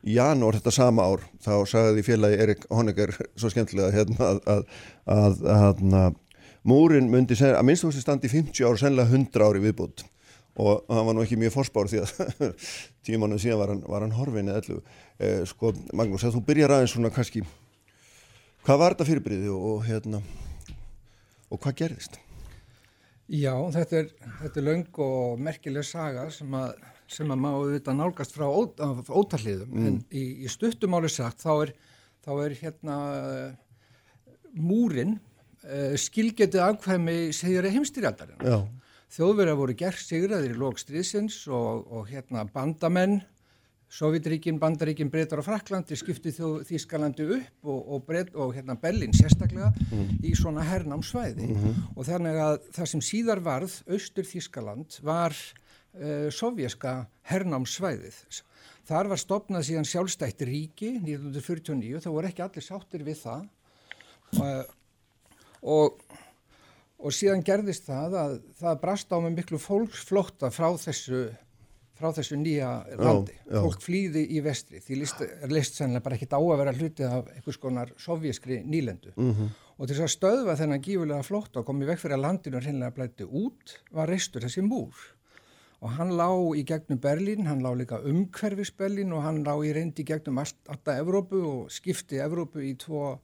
í janúar þetta sama ár þá sagði félagi Erik Honegger svo skemmtilega hérna að, að, að, að, að múrin myndi segja að minnstu þessi standi í 50 ár sennilega 100 ári viðbútt og hann var nú ekki mjög fórspár því að tíu mánuð síðan var hann, var hann horfin eða ellu eh, sko Magnús, þegar þú byrjar aðeins svona kannski hvað var þetta fyrirbríði og, og hérna og hvað gerðist? Já, þetta er, þetta er löng og merkileg saga sem að, sem að má auðvitað nálgast frá ó, ótalliðum en í, í stuttumáli sagt þá er, þá er hérna múrin uh, skilgetið afkvæmi segir heimstyrjaldarinn. Já, Þjóðverðar voru gerð sigraðir í lókstríðsins og, og hérna bandamenn, Sovjetríkin, Bandaríkin, Breytar og Fraklandi skiptið þjóð Þískalandi upp og, og, Bret, og hérna Berlin sérstaklega í svona hernámsvæði og þannig að það sem síðar varð austur Þískaland var uh, sovjeska hernámsvæðið. Þar var stopnað síðan sjálfstætt ríki 1949, það voru ekki allir sáttir við það. Og, og og síðan gerðist það að það brast á með miklu fólksflótta frá þessu, frá þessu nýja landi. já. Fólk flýði í vestri. Því list, er list sennilega bara ekkit á að vera hluti af einhvers konar sovjískri nýlendu. Mhm. Og til þess að stöðva þennan gífulega flótta og komið vekk fyrir að landinu hreinlega blætti út var reistur þessi múr. og hann lá í gegnum Berlín, hann lá líka umhverfis Berlín og hann lá í reyndi gegnum allt, alltaf Evrópu og skipti Evrópu í tvo,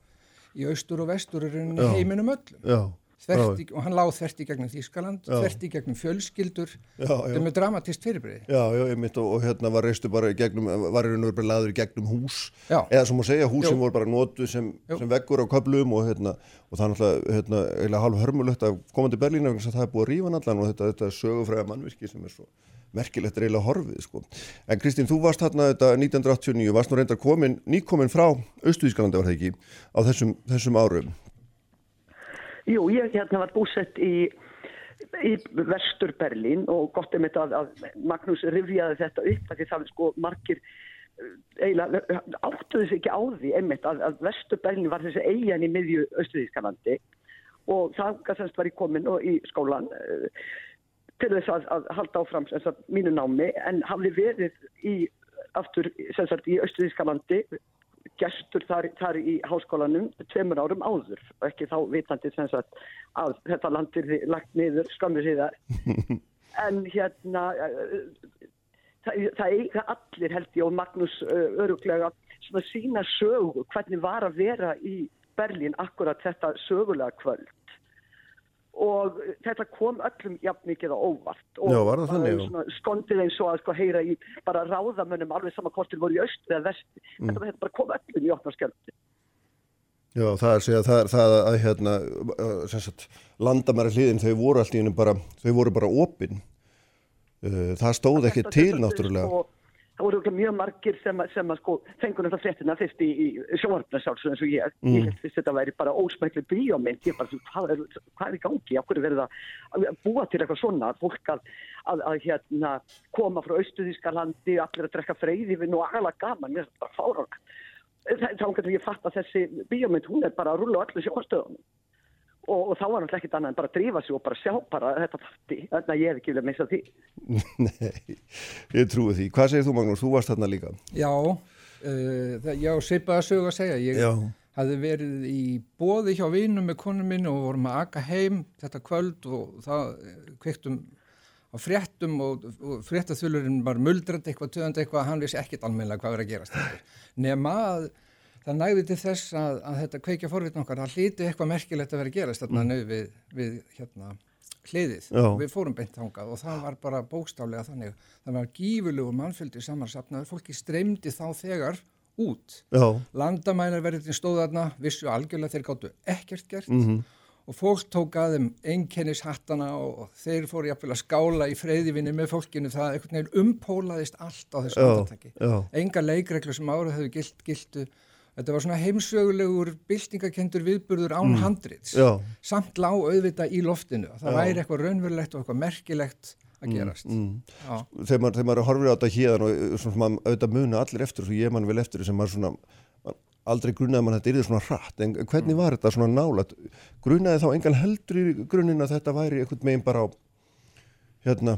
í austur og vestur í Já. heiminum öllum. Já, Þvert í, og hann lá þvert í gegnum Þýskaland, Já. þvert í gegnum fjölskyldur, þetta er með dramatist fyrirbriði. Já, já, og, og hérna var reistu bara í gegnum, var í raun og veru bara laður í gegnum hús Já. eða sem að segja, húsin voru bara notuð sem, sem veggur á köflum og hérna, og það er náttúrulega hérna, eiginlega hálf hörmulegt að koma til Berlín að það er búið að rífa allan og þetta, þetta sögufræða mannvirki sem er svo merkilegt er eiginlega horfið, sko. En Kristín, þú varst hérna þetta 1989, varst nú reyndar komin, nýkomin frá Austuðískalandi var það ekki, á þessum, þessum árum. Jú, ég hérna var búsett í, í vestur Berlín og gott um þetta að, að Magnús rifjaði þetta upp að því það er sko margir eh, eiginlega áttuðu sig ekki á því einmitt að, að vestur Berlín var þessi eigin í miðju Östuðískalandi og það semst var ég komin og í skólan eh, til þess að, að halda áfram sagt, mínu námi en hafði verið í aftur sem sagt, í Östuðískalandi gestur þar, þar í háskólanum tveimur árum áður og ekki þá vitandi sem sagt að þetta land er lagt niður skamur síðar. En hérna eh, það, það eiga allir held ég og Magnús uh, öruglega svona sína sögu hvernig var að vera í Berlín akkurat þetta sögulega kvöld og þetta kom öllum jafn mikið á óvart og Já, þannig, skondið eins og að sko heyra í bara ráðamönnum alveg sama þeir voru í aust eða vest Mm. þetta, þetta bara kom öllum í opna skjöldi Já, það er segja, það það að hérna, landamæra hliðin, þau voru allt í einu bara, þau voru bara opinn. Það stóð ekki til náttúrulega. sko, það voru mjög margir sem, sem að sko fengur þetta fréttina fyrst í, í sjónvarpnarsálsum eins og ég Mm. ég held fyrst þetta væri bara ósmækli bíómynd. Ég bara, hvað er, hvað er í gangi? Af hverju verið að búa til eitthvað svona? Fólk að, að, að hérna koma frá Austuðískalandi allir að drekka freyðifinn og agalega gaman. Mér er þetta bara fárang þá getur ég fatt að þessi bíómynd hún er bara að rúla á öllu sjónvarstöðunum og, og þá var náttúrulega ekkit annað en bara að drífa sig og bara sjá bara þetta fatti, þannig að ég hef ekki viljað missa því Nei, ég trúi því. Hvað segir þú Magnús? Þú varst þarna líka. Já, uh, það, já, svipaða sög að segja. Ég Já. hafði verið í bóði hjá vinum með konum minn og vorum að aka heim þetta kvöld og það eh, kveiktum á fréttum og, og fréttaþulurinn var muldrand eitthvað, töðandi eitthvað, hann vissi ekkit almennilega hvað verið að gerast. Nema að það næði til þess að, að þetta kveikja forvitn okkar, það hlíti eitthvað merkilegt að vera að gerast þarna mm. við, við hérna, hliðið. Já. við fórum beint þangað og það var bara bókstaflega þannig. Það var gífurlegur mannfjöldi samansapnaður fólki streymdi þá þegar út. Já, landamælarverðin stóð þarna vissu algjörlega þeir gáttu ekkert gert. Mhm. og fólk tók að þeim einkennishattana og, og þeir fóru jafnvel að skála í freyðivinni með fólkinu. Það einhvern veginn umpólaðist allt á þessu já. enga leikreglu sem árið hefur gilt, giltu þetta var svona heimsögulegur byltingakendur viðburður án handrits Já. samt lá auðvitað í loftinu það Já. væri eitthvað raunverulegt og eitthvað merkilegt að gerast mm. Já. þegar maður, maður horfir á þetta hérðan og uh, svona, maður auðvitað muna allir eftir þessu, ég man vel eftir þessu, maður svona, man, aldrei grunaði mann að þetta yrði svona hratt, en hvernig var þetta svona nálat? Grunaði þá engan heldur í grunin að þetta væri einhvern megin bara á, hérna,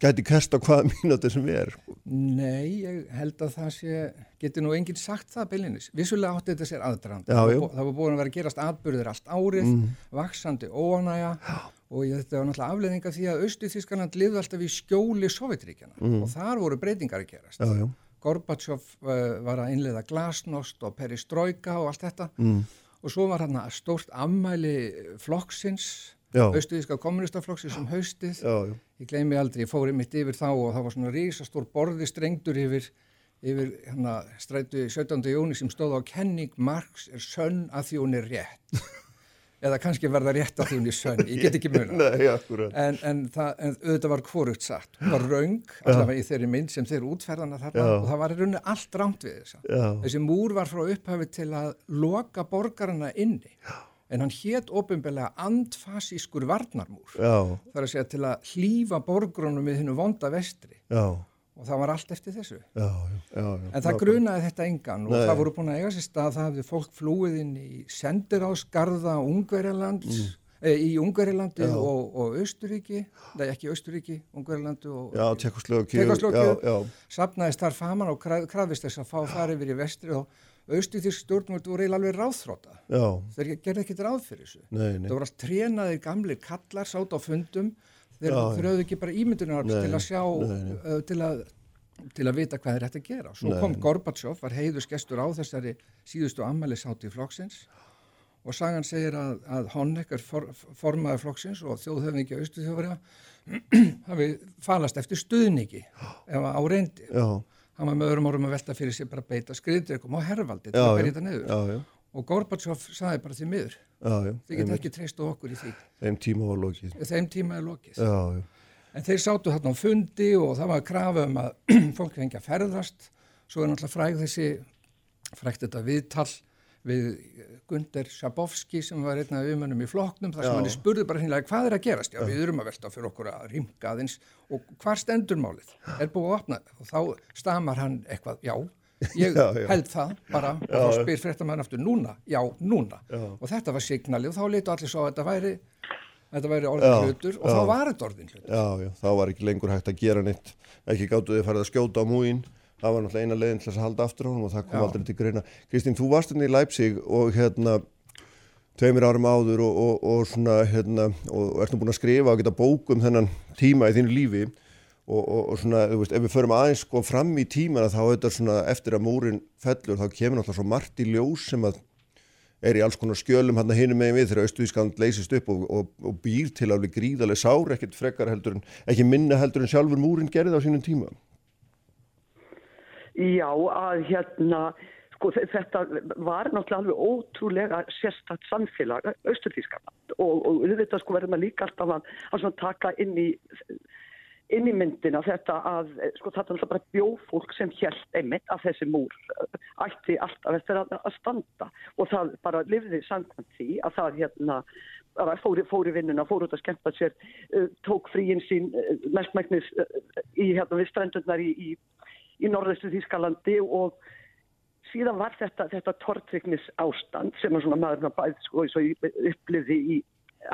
gæti kest á hvaða mínúti sem er? Nei, ég held að það sé, getur nú enginn sagt það beilinnis. Vissulega átti þetta sér aðdrand. Það, var búin að vera að gerast atbyrðir allt árið, Mm. vaksandi óanæja og ég, þetta var náttúrulega afleðinga því að Austu Þískaland lifði alltaf í skjóli Sovjetríkjana Mm. og þar voru breytingar að gerast. Já, já. Gorbachev uh, var að innleiða glasnost og peristroika og allt þetta Mm. og svo var hann stórt ammæli flokksins. Austuðíska kommunistaflokksins um haustið. Já, já. ég gleymi aldrei, ég fóri mitt yfir þá og það var svona rísastór borði strengdur yfir, yfir hérna, strætu 17. jóni sem stóð á kenning Marx er sönn að því hún er rétt. Eða kannski verða rétt að því hún er sönn ég get ekki muna en, en, það, en auðvitað var hvorugt satt. Hún var raung, allavega í þeirri mynd sem þeir útferðana þarna Já. og það var í rauninni allt rámt við þessa. Já. þessi múr var frá upphafi til að loka borgarana inni en hann hét ofinbelega andfasískur varnarmúr Já, það er að segja til að hlýfa borgrunum við hennu vonda vestri já, og það var allt eftir þessu. já, já. En það grunaði þetta engan og Nei. það voru búin að eiga sér stað, það hafði fólk flúið inn í sendiráðsgarða Ungverjalands, e, í Ungverjalandi Mm. Og, og Austuríki, nei ekki Austuríki, Ungverjalandi og já. sapnaðist þar faman og kraf, krafist þess að fá fara yfir í vestri og Austurísk stjórnvöld voru eiginlega alveg ráðþróta. Já, Þeir gerði ekkert ráð fyrir þessu. nei, nei. Það voru allt trénaðir gamlir kallar, sátt á fundum, þeir þeir höfðu ekki bara ímyndunar Nei, til að sjá, uh, til að til að vita hvað er hægt að gera. Svo Nei, kom nei. Gorbatsjov, var heiðusgestur á þessari síðustu ammælisátti flokksins og sagan segir að, að Honecker for, formaður flokksins og þjóðhöfningi austu þjóðverja hafi falast eftir stuðningi ef á reyndi. já, Hann var með öðrum orðum að velta fyrir sig bara að beita skriðdreikum og hervaldi til að berja þetta niður. já, já, Og Gorbatsjov saði bara því miður. Þið einmitt. ekki treyst á okkur í því. þeim tíma var lokið. Þeim tíma er lokið. Já, já, En þeir sátu þarna á fundi og það var krafa um að fólk fengi að ferðast. Svo er náttúrulega fræg þessi, frægt þetta viðtal við Gunder Sjabovski sem var einn af umönnum í flokknum þar sem hann spurði bara hinnlega hvað er að gerast? Já, við erum að velta fyrir okkur að rimka aðeins og hvar stendur málið? Er búið að opna? Og þá stamar hann eitthvað, já, ég Já, já. held það bara og þá spyr fréttamaður aftur núna, já, núna. Og þetta var signalið og þá leitu allir svo að þetta væri, þetta væri orðin hlutur og þá var þetta orðin hlutur. já, já, þá var ekki lengur hægt að gera neitt, ekki gáttu þið farið að skjóta á múin, það var náttúrulega eina leiðin til að halda aftur á honum og það kom Já. aldrei til greina. Kristín, þú varst henni í Leipzig og hérna, tveimir árum áður og, og, og svona, hérna, og, og ert nú búin að skrifa og geta bók um þennan tíma í þínu lífi og, og, og svona, þú veist, ef við förum aðeins sko fram í tímana þá þetta svona eftir að múrin fellur þá kemur náttúrulega svo margt í ljós sem að er í alls konar skjölum hann að hinum megin við þegar Östuískand leysist upp og, og, og býr til alveg gríðarlega sár, ekkert frekar heldur en, ekki minna heldur en sjálfur múrin gerði á sínum tíma. Já, að hérna, sko þe- þetta var náttúrulega alveg ótrúlega sérstætt samfélag, Östurþískaland og, og auðvitað sko verður maður líka alltaf að, að taka inn í inn í myndina þetta að sko þetta er alltaf bara bjófólk sem hjælt einmitt að þessi múr eh, ætti alltaf eftir að, að standa. Og það bara lifði samkvæmt því að það hérna bara fór, fór í vinnuna, fór út að skemmta sér uh, tók fríinn sín uh, mestmæknis uh, í hérna við strendurnar í, í, í norðustu Þískalandi og síðan var þetta, þetta tortryknis ástand sem að svona maður bæð sko upplifði í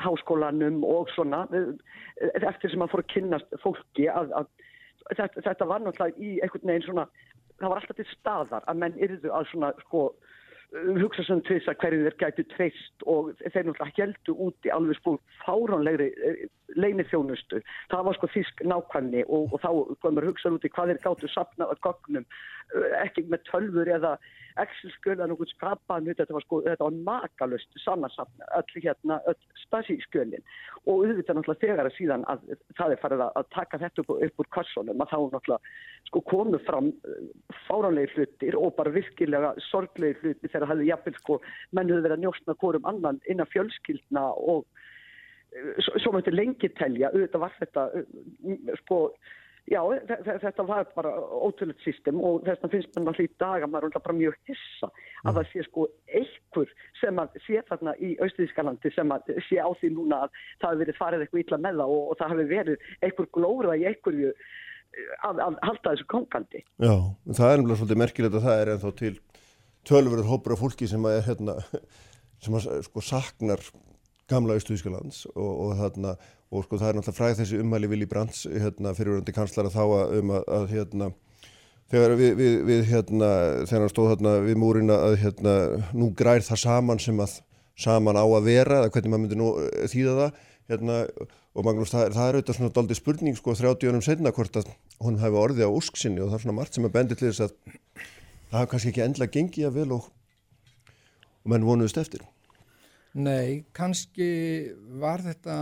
háskólanum og svona eftir sem að fór að kynnast fólki að, að þetta, þetta var náttúrulega í einhvern veginn svona það var alltaf til staðar að menn yrðu að svona sko hugsa sem tvist að hverju þeir gætu treyst og þeir náttúrulega heldu úti alveg sko fáránlegri leinithjónustu. Það var sko þísk nákvæmni og, og þá komur hugsaður úti hvað þeir gáttu sapnað að gognum ekki með tölfur eða Excel-skjöl eða nokkuð skapaðan þetta var sko, þetta var makalust samansapna, öll hérna, öll spasi-skjölin og auðvitað náttúrulega þegar að síðan að það er farið að taka þetta upp, upp úr kassunum að þá náttúrulega sko komu fram fáránlegi hlutir og bara virkilega sorglegi hlutir þegar það hefði jafnvel sko mennuðu verið að njóstna hvorum annan innan fjölskyldna og svo, svo mætti lengi telja, auðvitað var þetta sko Já, þetta var bara ótrúlega system og þess að finnst mann alltaf í dag að maður er bara mjög hissa að það sé sko einhver sem að sé þarna í Austurískalandi sem að sé á því núna að það hefur verið farið eitthvað illa með það og, og það hefur verið einhver glóra í einhverju að, að halda þessu kongandi. Já, það er nefnilega svolítið merkilegt að það er ennþá til tölverður hópur af fólki sem að er hérna, sem að sko saknar gamla Austurískalands og, og þarna og sko það er náttúrulega fræð þessi ummæli Vili Brands hérna fyrirvörandi kanslara þá að, um að, að hérna þegar við, við, við hérna þegar hann stóð hérna við múrin að hérna nú grær það saman sem að saman á að vera eða hvernig maður myndi nú þýða það hérna og Magnús það, það er auðvitað svona doldið spurning sko 30 önum setna hvort að hún hefði orðið á úsksinni og það er svona margt sem að bendi til þess að það hafa kannski ekki endla gengið að vel og, og menn vonuðist eftir. Nei, kannski var þetta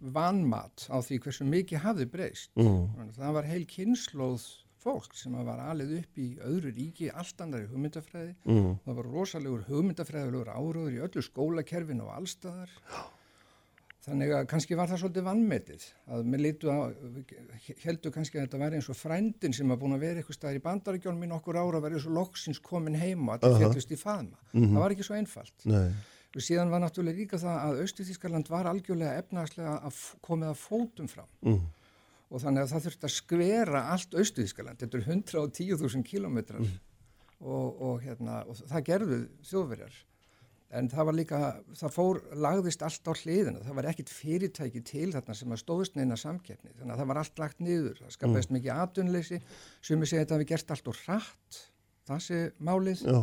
vanmat á því hversu mikið hafði breyst. Mm. Það var heil kynnslóð fólk sem var alið upp í öðru ríki, allt annari hugmyndafræði. Mm. Það var rosalegur hugmyndafræðilegur áróður í öllu skólakerfinu og allstaðar. Þannig að kannski var það svolítið vannmetið. Heldur kannski að þetta væri eins og frændin sem var búin að vera eitthvað staðir í bandaríkjónum mín okkur ára að vera eins og loksins komin heima að þetta uh -huh. fjallist í faðma. Mm -hmm. Það var ekki svo einfalt. Nei. Og síðan var náttúrulega líka það að Östu-Þískarland var algjörlega efnagslega að komið að fótum fram. Mm. Og þannig að það þurfti að skvera allt Östu-Þískarland. Þetta er 110.000 kílometrar mm. og, og, hérna, og það gerðu þjóðverjar. En það var líka, það fór, lagðist allt á hliðina. Það var ekkit fyrirtæki til þarna sem að stóðst neina samkeppni. Þannig að það var allt lagt niður. Það skapast mm. mikið atunleysi sem ég segi að það hefði gert allt og hratt. Það sé málið. Já.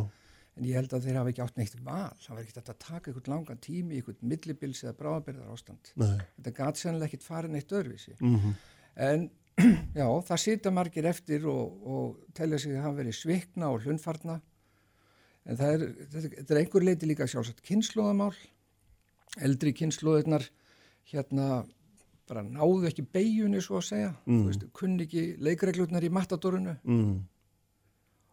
En ég held að þeir hafa ekki átt neitt val, það var ekkert að taka einhvern langan tími, einhvern millibils eða bráðabyrðar ástand. Nei. Þetta gæti sennilega ekkert farið neitt öðruvísi. Mhm. En já, það sita margir eftir og, og telja sig að hafa verið svikna og hlunfarna. En það er, þetta, þetta er einhver leiti líka sjálfsagt kynnslóðamál. Eldri kynnslóðirnar hérna bara náðu ekki beigjunni svo að segja. Mm. Veist, kunni ekki leikreglutnar í matadorunu. Mm.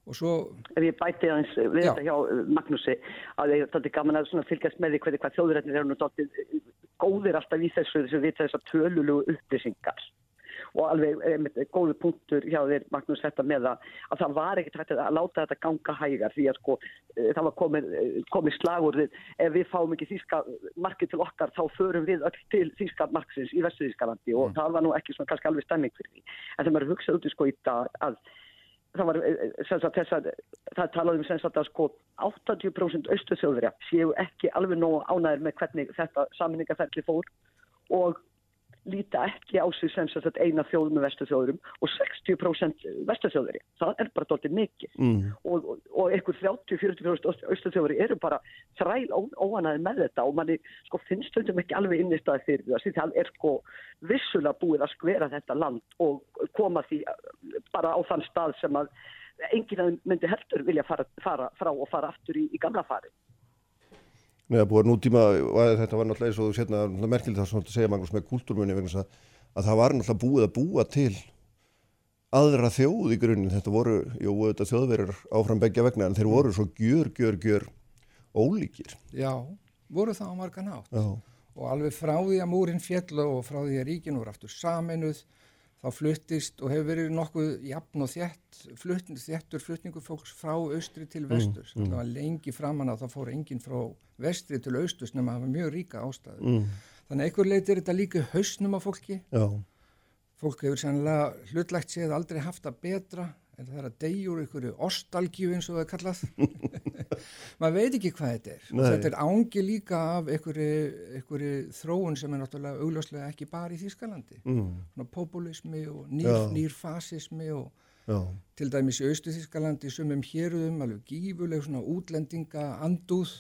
Og svo, ef ég bæti aðeins við Já. þetta hjá uh, Magnúsi að ég er gaman að fylgjast með því hvernig hvað þjóðrætnir eru nú dálítið uh, góðir alltaf í þessu þessu við þessar tölulegu upplýsingar. Og alveg einmitt, góðu punktur hjá þér Magnús þetta með að, að það var ekkert hægt að láta þetta ganga hægar því að sko það var komið, komið slagur ef við fáum ekki þýska markið til okkar þá förum við öll til þýska marksins í Vestuðískalandi og það var nú ekki svona kannski alveg stemming fyrir því. En þegar maður hugsað út í sko í dag að það var eh, sem sagt, þessar, það talaði um sem sagt að sko 80% austu þjóðverja séu ekki alveg nógu ánæður með hvernig þetta saminningaferli fór og líta ekki á sig sem sagt eina þjóð með vestu þjóðurum og 60% vestu þjóðverja. Það er bara doldið mikið Mm. og, og, og einhver 30-40% austu þjóðverja eru bara þræl ó, óanæði með þetta og manni sko finnst stundum ekki alveg inn í staði fyrir það. Því það er sko vissulega búið að skvera þetta land og koma því eh, bara á þann stað sem að enginn myndi heldur vilja fara, fara frá og fara aftur í, í gamla fari. Nei, að búið nútíma, að þetta var náttúrulega eins og þú sérna, merkilegt það svona að segja Magnús með kúltúrmunni vegna að, að það var náttúrulega búið að búa til aðra þjóð í grunninn, þetta voru, jú, þetta þjóðverjar áfram begja vegna, en þeir voru svo gjör, gjör, gjör ólíkir. já, voru það á margan átt. Já, og alveg frá því að múrin fjall og frá því að ríkin voru aftur saminuð þá fluttist og hefur verið nokkuð jafn og þétt flutt, þéttur flutningu fólks frá austri til vesturs. mm, var lengi framan að það fór enginn frá vestri til austurs nema það var mjög ríka ástæðu mm, þannig að einhver leiti er þetta líka hausnum á fólki. Já, fólk hefur sannlega hlutlegt séð aldrei haft það betra en það er að úr einhverju ostalgju eins og það er kallað. Maður veit ekki hvað þetta er. Og Nei. þetta er ángi líka af einhverju þróun sem er náttúrulega augljóslega ekki bara í Þýskalandi. Mm, populismi og nýr, nýrfasismi og já, til dæmis í Austu Þýskalandi sumum héruðum alveg gífuleg svona útlendinga andúð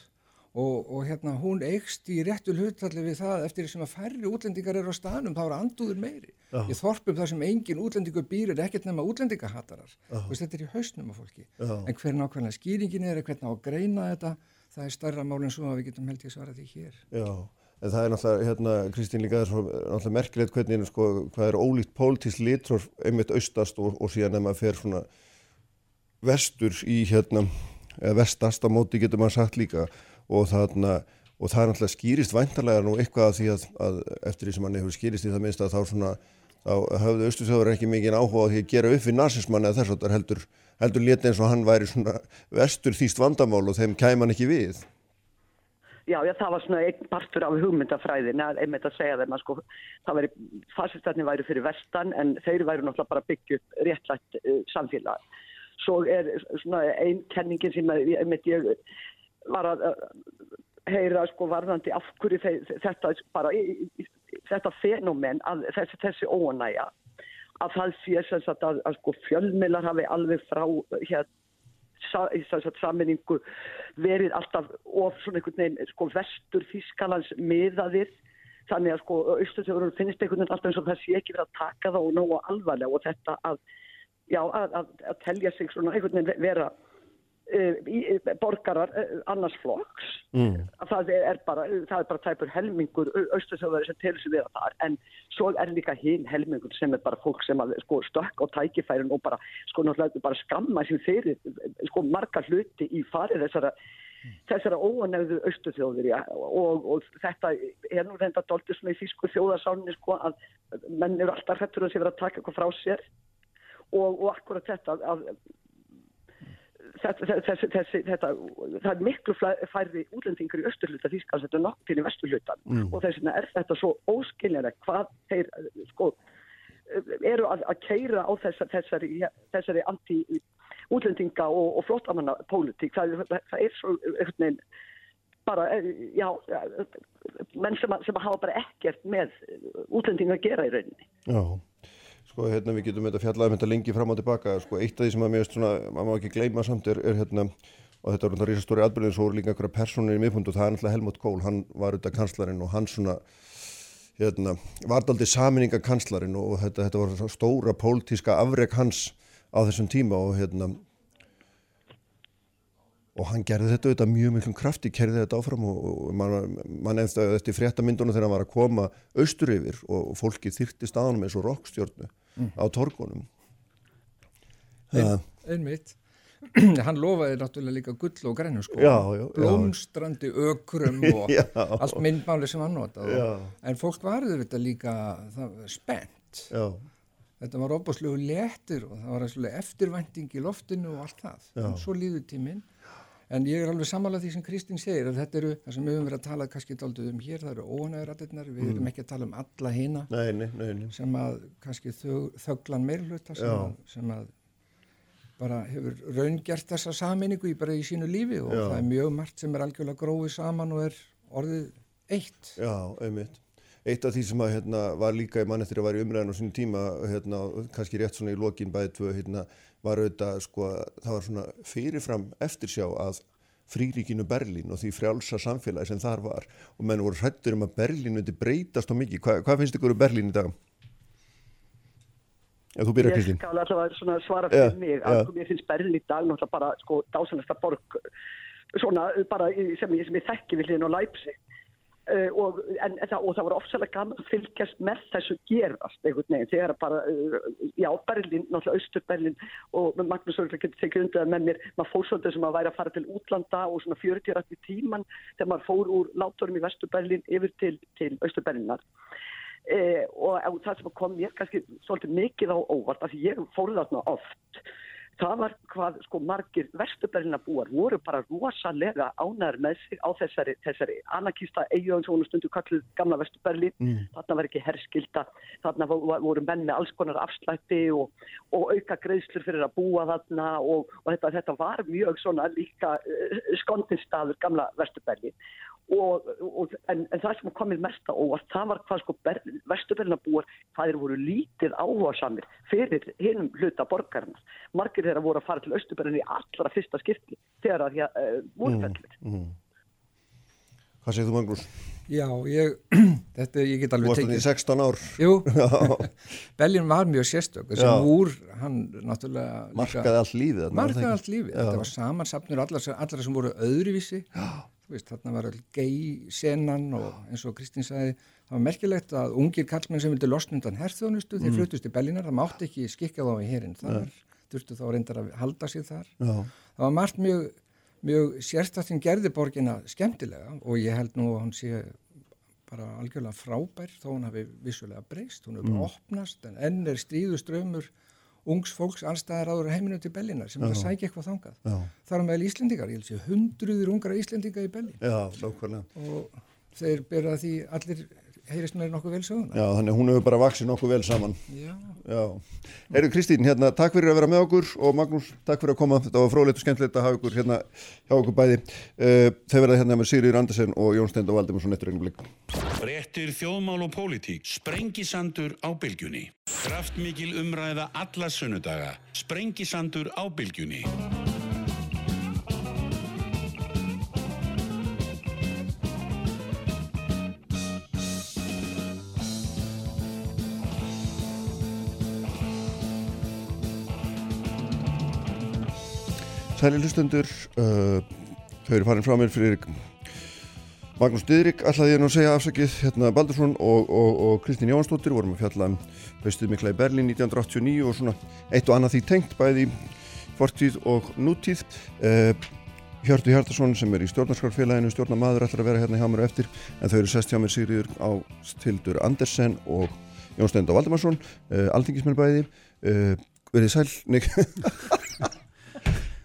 og, og hérna hún eikst í réttu hlutfalli við það eftir því sem að færri útlendingar eru á staðnum þá er andúður meiri Já. í þorpum þar sem engin útlendingur býr er ekkert nema útlendingahatarar og þetta er í hausnum af fólki Já. en hver nákvæmlega skýringin er hvernig á að greina þetta það er starra mál en svo að við getum held ég svarað því hér já. En það er náttúrulega, hérna, Kristín líka, er svo náttúrulega merkilegt hvernig, sko, hvað er ólíkt pólitísk litror einmitt austast og, og síðan ef maður fer svona vestur í, hérna, og þarna, og það er náttúrulega skýrist væntalega nú eitthvað af því að, að eftir því sem hann hefur skýrist í það minnst að þá svona, þá hafðu austu þjóður ekki mikið áhuga á því að gera upp við nazismann eða þess að það heldur, heldur létt eins og hann væri svona vestur þýst vandamál og þeim kæm hann ekki við. Já, já, það var svona einn partur af hugmyndafræðin að einmitt að segja þeim að sko það væri, fasistarnir væri fyrir vestan en þeir væri náttúrulega bara að byggja upp réttlætt uh, samfélag. Svo er svona einn kenningin sem að, ég var að uh, heyra sko varðandi af hverju þetta bara þetta fenomen að þessi, þessi óanæja að það sé sem sagt að, að sko fjölmiðlar hafi alveg frá hér sa, þess að saminningu verið alltaf of svona einhvern veginn sko vestur Þískalands miðaðir. Þannig að sko austurþjóður finnst einhvern veginn alltaf eins og sé ekki verið að taka það og nógu alvarlega og þetta að já að, að, að telja sig svona einhvern veginn vera borgarar uh, annars flokks. Mm. að það er bara, það er bara tæpur helmingur austurþjóðari sem telur sig vera þar en svo er líka hinn helmingur sem er bara fólk sem að sko stökk á tækifærin og bara sko bara skamma sem fyrir sko marga hluti í farið þessara þessara óanægðu austurþjóðir ja, og, og þetta er nú reynda doltið svona í þýsku þjóðarsáninni sko að menn eru alltaf hrettur að sé vera að taka eitthvað frá sér. Og, og akkurat þetta að þessi, þessi, þetta, það er miklu færri útlendingur í austurhluta Þýskals þetta er nokkur í vesturhlutan Mm. og þess vegna er þetta svo óskiljanlegt hvað þeir sko, eru að, að keira á þessa, þessari, þessari anti-útlendinga og, og flottamanna pólitík það, það, það er svo einhvern veginn bara, eh, já menn sem, að- sem að hafa bara ekkert með útlendinga að gera í rauninni. Já, sko hérna við getum þetta fjallað um þetta lengi fram og tilbaka, sko. Eitt af því sem að mér veist svona, maður má ekki gleyma samt er, er hérna og þetta var náttúrulega rísastóri atbyrðin svo voru líka einhverja personir í miðpundu og það er náttúrulega Helmut Kohl, hann var auðvitað kanslarinn og hann svona hérna, var aldrei saminninga kanslarinn og þetta, þetta var stóra pólitíska afreg hans á þessum tíma og hérna og hann gerði þetta auðvitað mjög miklum krafti, kerði þetta áfram og, og mann man eftir, eftir fréttamindunum þegar hann var að koma austur yfir og, og fólki þyrti staðanum eins og rockstjórnu mm. á torgunum. Ein, Einmitt. Hann lofaði náttúrulega líka gull og grænu sko. Já, já, blómstrandi ökrum og allt myndmáli sem hann notað. En fólk varður þetta líka það, spennt. Þetta var óbúslegu léttur og það var eftirvænting í loftinu og allt það. Og svo líður tíminn en ég er alveg sammálað því sem Kristín segir að þetta eru það sem við höfum verið að tala kannski dálduð um hér, það eru ónæðurættirnar, við erum mm. ekki að tala um alla nei, sem að kannski þöglan meirluta sem, sem að bara hefur raungert þessa saminningu í bara í sínu lífi og Já. það er mjög margt sem er algjörlega gróið saman og er orðið eitt. Já, einmitt. Eitt af því sem að, hérna, var líka í mann eftir að vera í umræðin á sínum tíma, hérna, kannski rétt svona í lokin bæðið tvö, hérna, var auðvitað, sko, það var svona fyrirfram eftirsjá að fríríkinu Berlín og því frjálsa samfélagi sem þar var og menn voru hrættur um að Berlín myndi breytast á mikið. Hva, hvað finnst ykkur um Berlín í dag? Já, þú byrjar Kristín. Ég skal allavega svara fyrir yeah, mig, yeah. mér finnst Berlín í dag náttúrulega bara, sko, dásanasta borg, svona, bara sem ég, sem ég þekki við hlýðin og Leipzig Uh, og, en, það, og það var ofsalega gaman að fylgjast með þessu gerast einhvern veginn, þegar bara uh, já, Berlin, náttúrulega Östur-Berlin og Magnús Örgla getur tekið undir með mér. Maður fór svolítið sem að væri að fara til útlanda og svona 40 rætti tíman þegar maður fór úr látorum í Vestur-Berlin yfir til, til Östur-Berlinar uh, og, og það sem kom mér kannski svolítið mikið á óvart, af því ég fór þarna oft það var hvað sko margir vestuberlina búar voru bara rosalega ánæður með sig á þessari, þessari anarkista eigjöðansónu stundu kalluð gamla vestuberlin mm. þarna var ekki herskilda þarna voru menn með alls konar afslætti og, og auka greiðslur fyrir að búa þarna og, og þetta, þetta var mjög svona líka uh, skondinstaður gamla vestuberlin Og, og, en, en það sem komið mest á óvart það var hvað sko vesturbernabúar hvað þeir voru lítið áhuga samir fyrir hinnum hluta borgarna margir þeirra voru að fara til Östuberðin í allra fyrsta skipti þegar það uh, eh, voru fellir mm, mm. Hvað segir þú Magnús? Já, ég, þetta ég get alveg tekið. Þú varst í 16 ár. Jú, Bellin var mjög sérstök, þessi úr, hann náttúrulega... Markaði allt lífið. Markaði allt lífið, þetta var samansapnur allar, allar sem voru öðruvísi. Já veist, þarna var all gei senan og eins og Kristín sagði það var merkilegt að ungir kallmenn sem vildi losna undan herþjónustu, þeir mm. flutust í Bellinar það mátti ekki skikja þá í herin þar þurftu þá reyndar að halda sig þar Já. það var margt mjög, mjög sérstættin gerði borgina skemmtilega og ég held nú að hann sé bara algjörlega frábær þó hann hafi vissulega breyst, hún hefur mm. opnast en enn er stíðuströmmur ungs fólks allstæðar áður heiminu til Bellinar sem er að sækja eitthvað þangað. Já. Það er meðal Íslendingar, ég held að hundruður ungra Íslendinga í Bellin. Já. Og þeir byrja því allir heyrist með nokkuð vel söguna. Já, þannig hún hefur bara vaksið nokkuð vel saman. Já. Já. Herru Kristín, hérna, takk fyrir að vera með okkur og Magnús, takk fyrir að koma. Þetta var frólægt og skemmtilegt að hafa ykkur hérna hjá okkur bæði. Uh, þeir verða hérna með Sigriður Andersen og Jón Stend og Valdimarsson eftir einu blikk. Frettir þjóðmál og pólitík. Sprengisandur á bylgjunni. Kraftmikil umræða alla sunnudaga. Sprengisandur á bylgjunni. Sæli hlustundur, uh, þau eru farin frá mér fyrir Magnús Didrik, alltaf ég nú að segja afsakið, hérna Baldursson og, og, og Kristín Jónsdóttir vorum að fjalla um haustuð mikla í Berlin 1989 og svona eitt og annað því tengt bæði fortíð og nútíð. Uh, Hjörtu Hjartarsson sem er í stjórnarskarfélaginu, stjórnamaður ætlar að vera hérna hjá mér eftir en þau eru sest hjá mér Sigriður á Stildur Andersen og Jón Stend og Valdemarsson, uh, alþingismenn bæði, uh, verið sæl, Nick.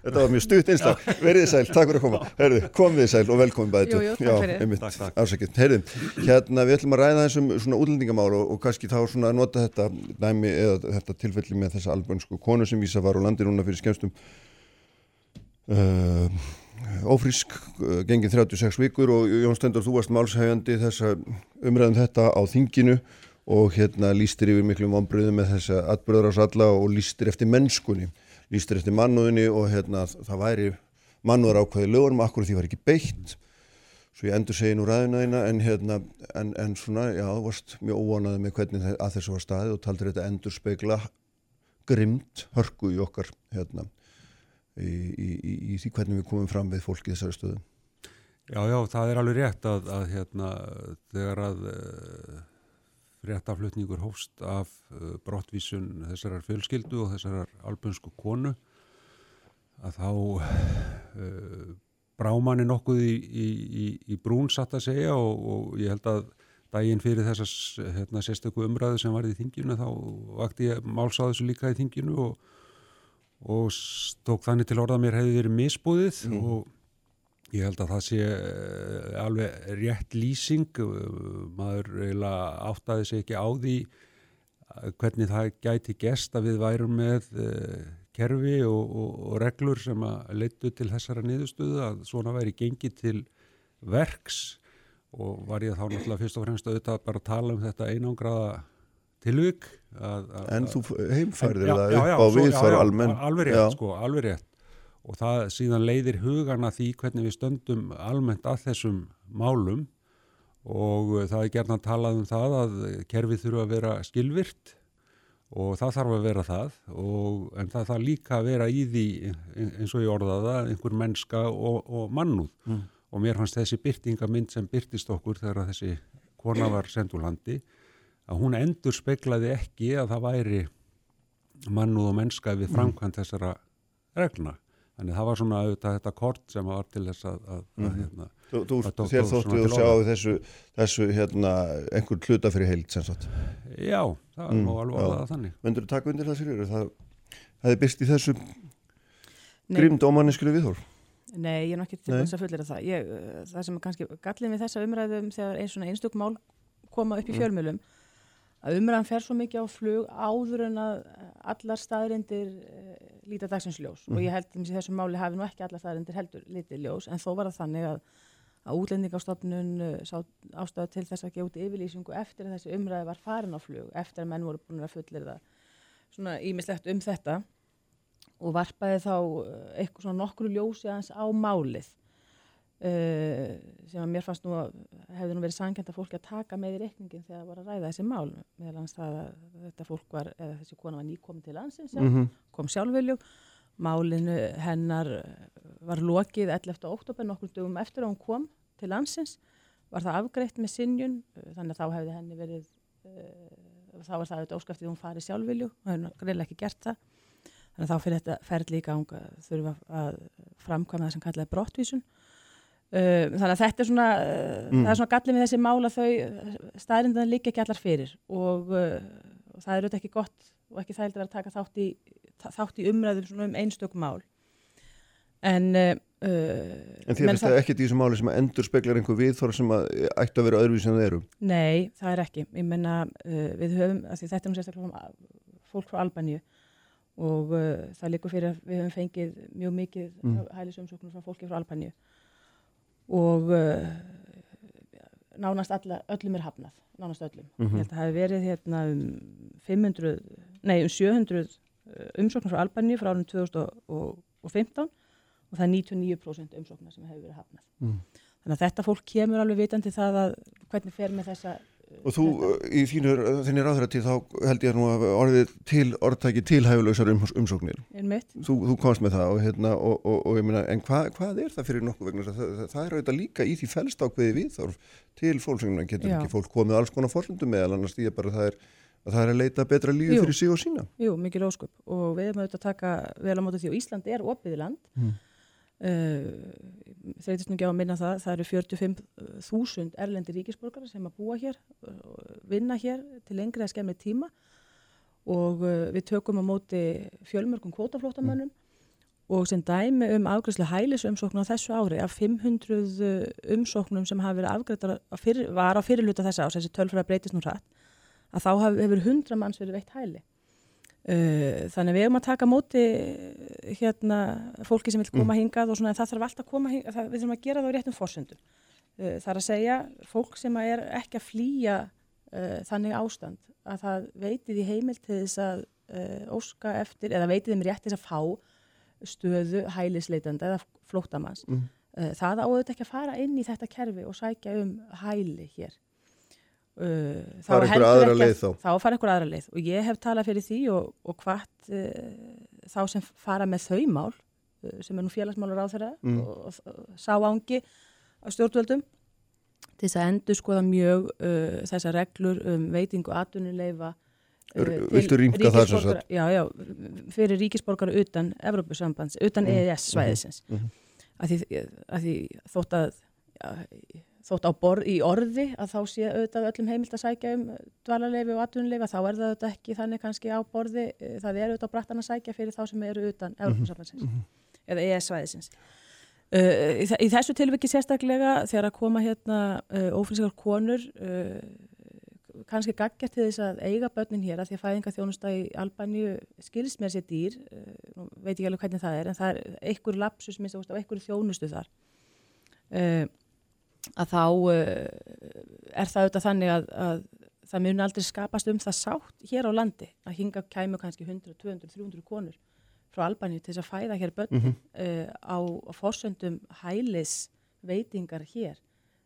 Þetta var mjög stutt einstak, verið sæl, takk fyrir að koma. Herðu, komið sæl og velkomin bæði Jú, jú, takk fyrir. einmitt, takk, takk. Afsakið, herðu, hérna við ætlum að ræða þessum svona útlendingamál og, og kannski þá svona að nota þetta næmi eða þetta tilfelli með þessa albansku konu sem vísa var á landi núna fyrir skemstum uh, Ófrísk, uh, gengið 36 vikur og Jón Stendur, þú varst málshægandi þessa umræðum þetta á þinginu og hérna lístir yfir miklum ombriðum með þessa atbyrðar ás alla og lístir eftir mennskunni lístir eftir mannúðinni og hérna, það væri mannúar ákvæði lögurum, akkur því var ekki beitt svo ég endur segi nú ræðina þína en, hérna, en, en svona, já, varst mjög óvonaði með hvernig að þessu var staðið og taldur þetta endur speigla grimt hörku í okkar hérna, í, í, í, í því hvernig við komum fram við fólki þessari stöðu. Já, já, það er alveg rétt að, að hérna, þegar að uh, réttaflutningur hófst af uh, brottvísun þessarar fjölskyldu og þessarar albönsku konu að þá uh, brámanni nokkuð í, í, í, í brún satt að segja og, og ég held að daginn fyrir þessas hérna, sérstöku umræðu sem var í þinginu þá vakti ég máls á þessu líka í þinginu og, og tók þannig til orða mér hefði verið misbúðið mm. og ég held að það sé eh, alveg rétt lýsing. Maður eiginlega áttaði sig ekki á því hvernig það gæti gest að við værum með eh, kerfi og, og, og reglur sem að leittu til þessara niðurstöðu að svona væri gengið til verks. Og var ég þá náttúrulega fyrst og fremst auðvitað bara að tala um þetta einangraða tilvík En þú heimfærðir það upp á við þar almenn Alveg rétt, sko, alveg rétt og það síðan leiðir hugana því hvernig við stöndum almennt að þessum málum. Og það er gerðan að tala um það að kerfið þurfa að vera skilvirt og það þarf að vera það. Og, en það þarf líka að vera í því eins og ég orðaða einhver mennska og, og mannúð. Mm. og mér fannst þessi byrtingamind sem byrtist okkur þegar þessi kona var sendulandi að hún endur speklaði ekki að það væri mannúð og mennska við mm. framkvæmt þessara regna þannig það var svona auðvitað þetta kort sem var til þess að, að, mm. að hérna Þú, þú þér þóttu að sjá þessu, þessu hérna, einhvern hluta fyrir heilt sem sagt. Já, það mm, má alveg alveg að þannig. Möndur þú taka undir það sér? Það hefði byrst í þessu grímd ómannisklu viðhór? Nei, ég er nokkið til þess að fullera það. Ég, það sem er kannski gallin við þessa umræðum þegar einn svona einstök mál koma upp í mm. Að umræðan fer svo mikið á flug áður en að allar staðrindir uh, líta dagsins ljós mm. og ég held að þessu máli hafi nú ekki allar staðrindir heldur litið ljós en þó var það þannig að að útlendingastofnun uh, sá ástöðu til þess að gefa út yfirlýsingu eftir að þessi umræði var farin á flug, eftir að menn voru búin að fullir það svona ímislegt um þetta og varpaði þá uh, eitthvað svona nokkru ljósi aðeins á málið uh, sem að mér fannst nú að hefði nú verið sangjant að fólki að taka með í reikningin þegar það var að ræða þessi mál meðal hans það að þetta fólk var, eða þessi kona var nýkominn til landsins, mm -hmm. kom sjálfveljum Málinu hennar var lokið 11. oktober nokkur dögum eftir að hún kom til landsins. Var það afgreitt með sinjun þannig að þá hefði henni verið, uh, þá var það auðvitað óskaftið hún farið sjálfvilju og hefði greiðilega ekki gert það. Þannig að þá fyrir þetta ferli í ganga þurfa að framkvæma það sem kallaði brottvísun. Þannig að þetta er svona, mm. það er svona gallið með þessi mál að þau staðrindan líka ekki allar fyrir og, og það er auðvitað ekki gott og ekki þægild að vera að taka þátt í þátt í umræðum um einstökum mál en uh, En þér finnst það ekkert í þessu máli sem að endur speklar einhver viðþóra sem að ætti að vera öðruvísi en það eru? Nei, það er ekki ég menna uh, við höfum, þetta er nú sérstaklega fólk frá Albaníu og uh, það likur fyrir að við höfum fengið mjög mikið mm. hælisumsóknum frá fólki frá Albaníu og uh, nánast alla, öllum er hafnað nánast öllum, mm -hmm. ég held að það hefur verið hérna um 500, nei um 700 Eh, umsóknar frá Albaníu frá árið 2015 og það er 99% umsóknar sem hefur verið hafnað. Mm. Þannig að þetta fólk kemur alveg vitandi það að hvernig fer með þessa Og þú þetta. Eh, í þínur, þínir áþrætti þá held ég nú að orðið til orðtæki tilhæfulegsar um, umsóknir. Þú, þú komst með það og, hérna, og, og, og ég meina, en hva, hvað er það fyrir nokkuð vegna? Það, það, það er auðvitað líka í því felstákveði við þarf til fólksögnuna, getur Já. ekki fólk komið alls konar fórlundum meðal annars því að það er að það er að leita betra lífi fyrir sig og sína Jú, mikið róskup og við erum auðvitað að taka vel á mótu því og Ísland er opið land mm. Uh, þreytist nú ekki á að minna það það eru 45.000 erlendi ríkisborgara sem að búa hér vinna hér til lengri að skemmi tíma og við tökum á móti fjölmörgum kvótaflótamönnum mm. og sem dæmi um afgræslega hælisumsóknu á þessu ári af 500 umsóknum sem hafa verið afgrættar var á fyrirluta þessa ás, þessi tölfra breytist nú rætt að þá hefur hundra manns verið veitt hæli. Uh, þannig við erum að taka móti hérna fólki sem vil koma mm. hingað og svona en það þarf alltaf að koma hingað, það, við þurfum að gera það á réttum fórsöndu. Uh, það er að segja fólk sem er ekki að flýja uh, þannig ástand að það veitið í heimil til þess að óska eftir eða veitið þeim rétt til þess að fá stöðu hælisleitanda eða flóttamanns. Mhm. Uh, það áður ekki að fara inn í þetta kerfi og sækja um hæli hér. Uh, þá Fara heldur aðra leið þá? Þá fara einhverja aðra leið og ég hef talað fyrir því og, og hvart uh, þá sem fara með þau mál uh, sem er nú félagsmálur á þeirra Mm. og, og, sá ángi af stjórnvöldum til þess að endur skoða mjög uh, þessar reglur um veitingu atvinnuleifa R- viltu rýmka það sem sagt? Já, já, fyrir ríkisborgara utan Evrópusambands, utan Mhm, EES svæðisins mhm, mhm. að því, að því þótt að já, þótt á borð í orði að þá sé auðvitað öllum heimilt að sækja um dvalarleifi og atvinnuleifi þá er það auðvitað ekki þannig kannski á borði eh, það er auðvitað á brattan að sækja fyrir þá sem eru utan mhm. eða EES-svæðisins. Uh, í, þe- í þessu tilviki sérstaklega þegar að koma hérna uh, ófrískar konur uh, kannski gaggjart til þess að eiga börnin hér að því að fæðinga þjónusta í Albaníu skilst mér sér dýr, nú veit ég alveg hvernig það er, en það er einhver lapsus minnst á einhverju þjónustu þar. Uh, að þá uh, er það auðvitað þannig að, að það mun aldrei skapast um það sátt hér á landi að hinga kæmu kannski 100, 200, 300 konur frá Albaníu til þess að fæða hér börn Mhm. uh, á, á forsöndum hælis veitingar hér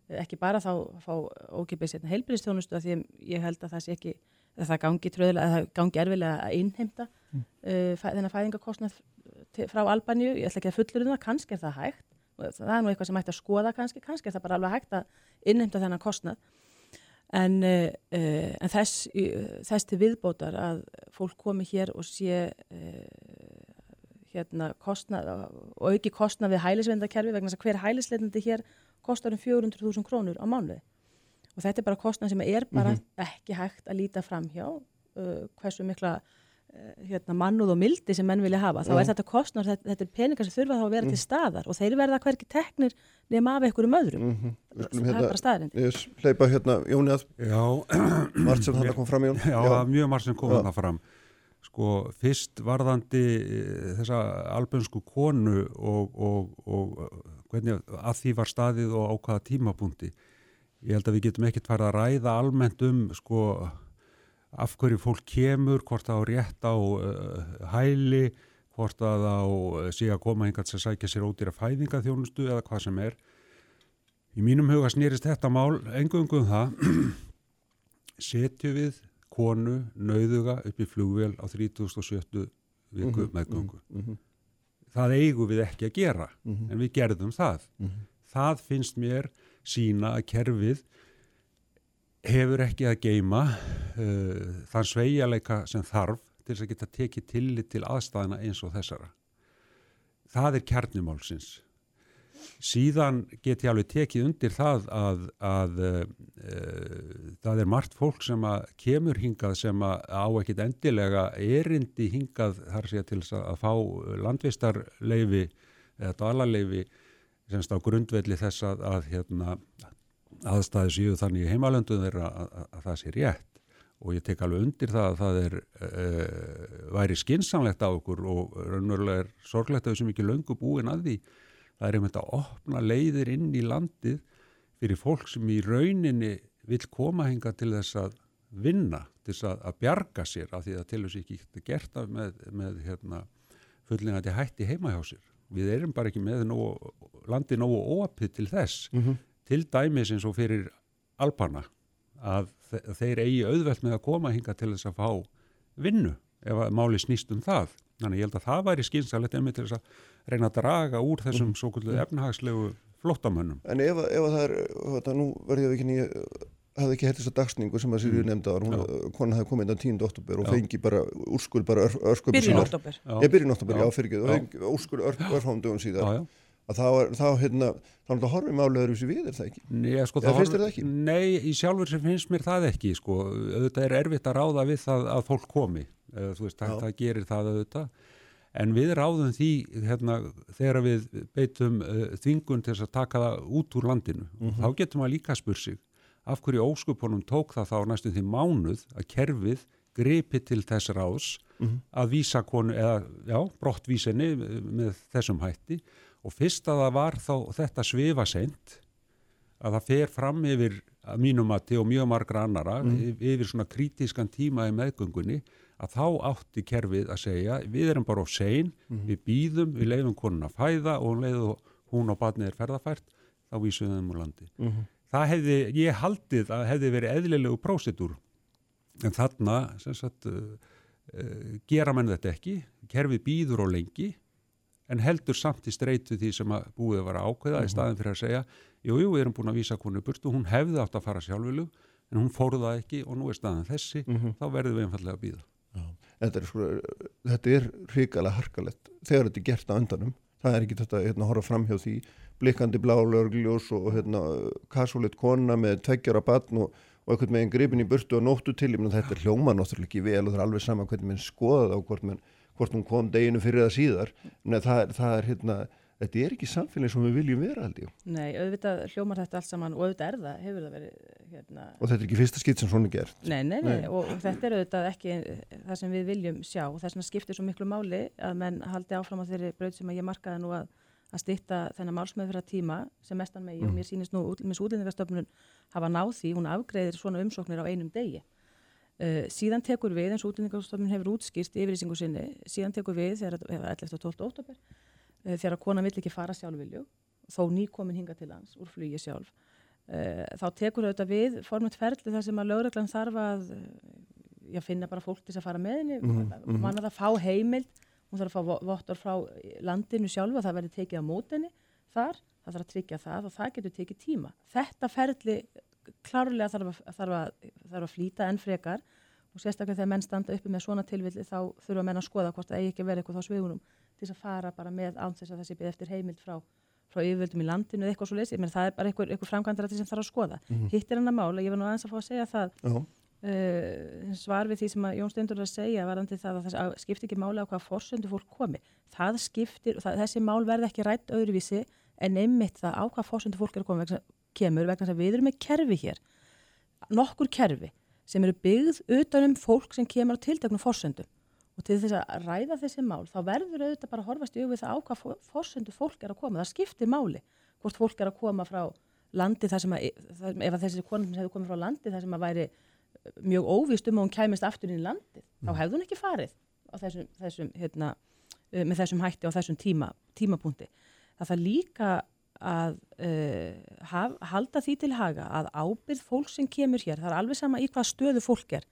Eh, ekki bara þá fá ókipis hérna, heilbyrðistjónustu því að ég held að það sé ekki að það gangi að gangi erfilega að innheimta Mm. uh, fæ, þennan fæðingakostnað til- frá Albaníu, ég ætla ekki að fullur um það, kannski er það hægt og það er nú eitthvað sem ætti að skoða kannski, kannski er það bara alveg hægt að innheimta þennan kostnað. En, uh, en þess, uh, þess til viðbótar að fólk komi hér og sé uh, hérna kostnað og auki kostnað við hælisvendakerfi vegna þess að hver hælisleitandi hér kostar um 400.000 krónur á mánuði. Og þetta er bara kostnað sem er bara ekki hægt að líta fram hjá uh, hversu mikla hérna, mannúð og mildi sem menn vilja hafa þá er þetta kostnað, þetta, þetta er peningar sem þurfa þá að vera til staðar og þeir verða hverki teknir nema af einhverjum öðrum Mhm. Við skulum það er hérna- bara staðarind Ég hleypa hérna Jóni að Já, margt sem þetta kom fram Jón. Já, er mjög margt sem kom Já. þarna fram. Sko, fyrst varðandi eh, þessa albönsku konu og, og, og eh, hvernig að því var staðið og á hvaða tímapunkti. Ég held að við getum ekkert farið að ræða almennt um, sko, af hverju fólk kemur, hvort það á rétt á uh, hæli, hvort það á uh, sé að koma hingat sem sækja sér ódýra fæðingaþjónustu eða hvað sem er. Í mínum huga snýrist þetta mál engungum um það setju við konu nauðuga upp í flugvél á 3070 viku Mhm, meðgöngu. mhm. Það eigum við ekki að gera, Mhm. en við gerðum það. Mhm. Það finnst mér sína að kerfið hefur ekki að geima uh, þann sveigjarleika sem þarf til þess að geta tekið tillit til aðstæðina eins og þessara. Það er kjarnumálsins. Síðan get ég alveg tekið undir það að, að uh, uh, það er margt fólk sem kemur hingað sem á ekkit endilega erindi hingað þar sé til þess að, fá landvistarleifi eða dvalarleifi semst á grundvelli þess að, að hérna, aðstæði séu þannig í heimalöndu þeirra að, að, að það sé rétt og ég tek alveg undir það að það er uh, væri skinsamlegt á okkur og raunverulega er sorglegt að við sem ekki löngu búin að því það er einmitt að opna leiðir inn í landið fyrir fólk sem í rauninni vil koma hinga til þess að vinna, til þess að, að bjarga sér af því að til þess ekki geta gert það með, með hérna, fullingandi hætti heima hjá sér. Við erum bara ekki með nógu, landið nógu óapið til þess Mhm. Til dæmis eins og fyrir alpana að þe- þeir eigi auðvelt með að koma hinga til þess að fá vinnu ef að máli snýst um það. Þannig ég held að það væri skynsalegt einmitt til þess að reyna að draga úr þessum mm. svo kvöldu efnahagslegu flottamönnum. En ef, ef að það er, þetta, nú verði ég ekki nýja, hafði ekki hægt þess að dagsningu sem að Sirju Mm. nefndi að hún, konan hefði komið inn á 10. oktober og Já. fengi bara úrskur bara ör, örsköpum byrjun sínar. oktober Já, Ég byrjun oktober, já, Já. fyrir ekki, og Já. fengi úrskur ör, örfáum dögum síðar. já, já. Að þá, er, þá, hérna, þá er þetta horfið málega þessu við, er það ekki? Nei, sko, það finnst þér það ekki? Nei, í sjálfur sem finnst mér það ekki, sko. Auðvitað er erfitt að ráða við það að fólk komi. Þú veist, það, það gerir það auðvitað. En við ráðum því, hérna, þegar við beitum uh, þvingun til að taka það út úr landinu. Mhm. Þá getur maður líka spurt sig, af hverju óskupunum tók það þá næstum því mánuð að kerfið gripi til þess ráðs Mhm. að vísa konu, eða, já, brottvísinni með þessum hætti og fyrst að það var þá þetta svifa seint að það fer fram yfir að mínum mati og mjög margra annara Mhm. yfir svona krítiskan tíma í meðgöngunni að þá átti kerfið að segja við erum bara á sein, við býðum, við leiðum konun að fæða og um leiðu hún og barnið er ferðafært, þá vísum við þeim úr landi. Það hefði, ég haldið að hefði verið eðlilegu prósedur en þarna sagt, uh, uh, gera menn þetta ekki, kerfið býður og lengi en heldur samt í streitu því sem að búið að vera ákveða í staðin fyrir að segja jú, jú, við erum búin að vísa konu burtu, hún hefði átt að fara sjálfvilu en hún fór það ekki og nú er staðan þessi, þá verðum við einfallega að býða. Þetta er, sko, þetta er hrikalega harkalett þegar þetta er gert á öndanum það er ekki þetta hérna, að horfa fram hjá því blikkandi blálörgljós og hérna, kasúleitt kona með tveggjara batn og, og einhvern veginn gripin í burtu og nóttu til, ég menn þetta er hljóma náttúrulega ekki vel og það er alveg sama hvernig mann skoða það og hvort, man, hvort hún kom deginu fyrir það síðar. Nei, það, það er hérna þetta er ekki samfélag sem við viljum vera ég. Nei, auðvitað hljómar þetta allt saman og auðvitað er það, hefur það verið hérna, og þetta er ekki fyrsta skitt sem svona er gert. Nei, nei, nei, Nei. Og, og þetta er auðvitað ekki það sem við viljum sjá. Og þess vegna skiptir svo miklu máli að menn haldi áfram á þeirri braut sem að ég markaði nú að, að stýtta þennan málsmeðfyrir tíma sem mestan megi. Og mér sýnist nú útlýmis útlýningastöfnun hafa náð því, hún afgreiðir svona umsóknir á einum degi. Uh, síðan tekur við, eins og útlýningastöfnun hefur útskýrt yfirlýsingu sinni, síðan tekur við þegar, eða 11. og 12. óttobur, uh, þegar kona vill ekki fara sjálfvilju, þó nýkomin hinga til lands úr flugi sjálf, uh, þá tekur auðvitað við formett ferli þar sem að lögreglan þarf að já, finna bara fólk til að fara með henni, mm -hmm. mann að það fá heimild, hún þarf að fá vo- vottor frá landinu sjálfa, það verður tekið á mótenni þar, það þarf að tryggja það og það getur tekið tíma. Þetta ferli klárlega þarf að, þarf að, þarf að flýta enn frekar og sérstaklega þegar menn standa uppi með svona tilvilli þá þurfa menn að skoða hvort það eigi ekki að vera eitthvað þá svigunum til þess að fara bara með án þess að þessi byrð eftir heimild frá, frá yfirvöldum í landinu eða eitthvað svo leysi, það er bara eitthvað, eitthvað framkvæmdara sem þarf að skoða. Hitt er hann að mála, ég var nú aðeins að fá að segja það Já, uh, svar við því sem Jón Stendur er að segja varandi það að það skiptir ekki máli á hvaða forsöndu fólk komi. Það skiptir, það, þessi mál verði ekki rætt öðruvísi en einmitt það á hvaða forsöndu fólk er að koma kemur vegna þess að við erum með kerfi hér, nokkur kerfi sem eru byggð utanum fólk sem kemur á tilteknum forsöndum og til þess að ræða þessi mál þá verður auðvitað bara að horfast auðvitað það á hvað forsöndu fólk er að koma, það skiptir máli hvort fólk er að koma frá landi þar sem að, það, ef að þessi konum hefur komið frá landi þar sem að væri mjög óvíst um að hún kæmist aftur inn í landið, þá hefði hún ekki farið þessum, þessum hérna, uh, með þessum hætti á þessum tíma, tímapunkti. Það þarf líka að uh, haf, halda því til haga að ábyrð fólk sem kemur hér, það er alveg sama í hvað stöðu fólk er,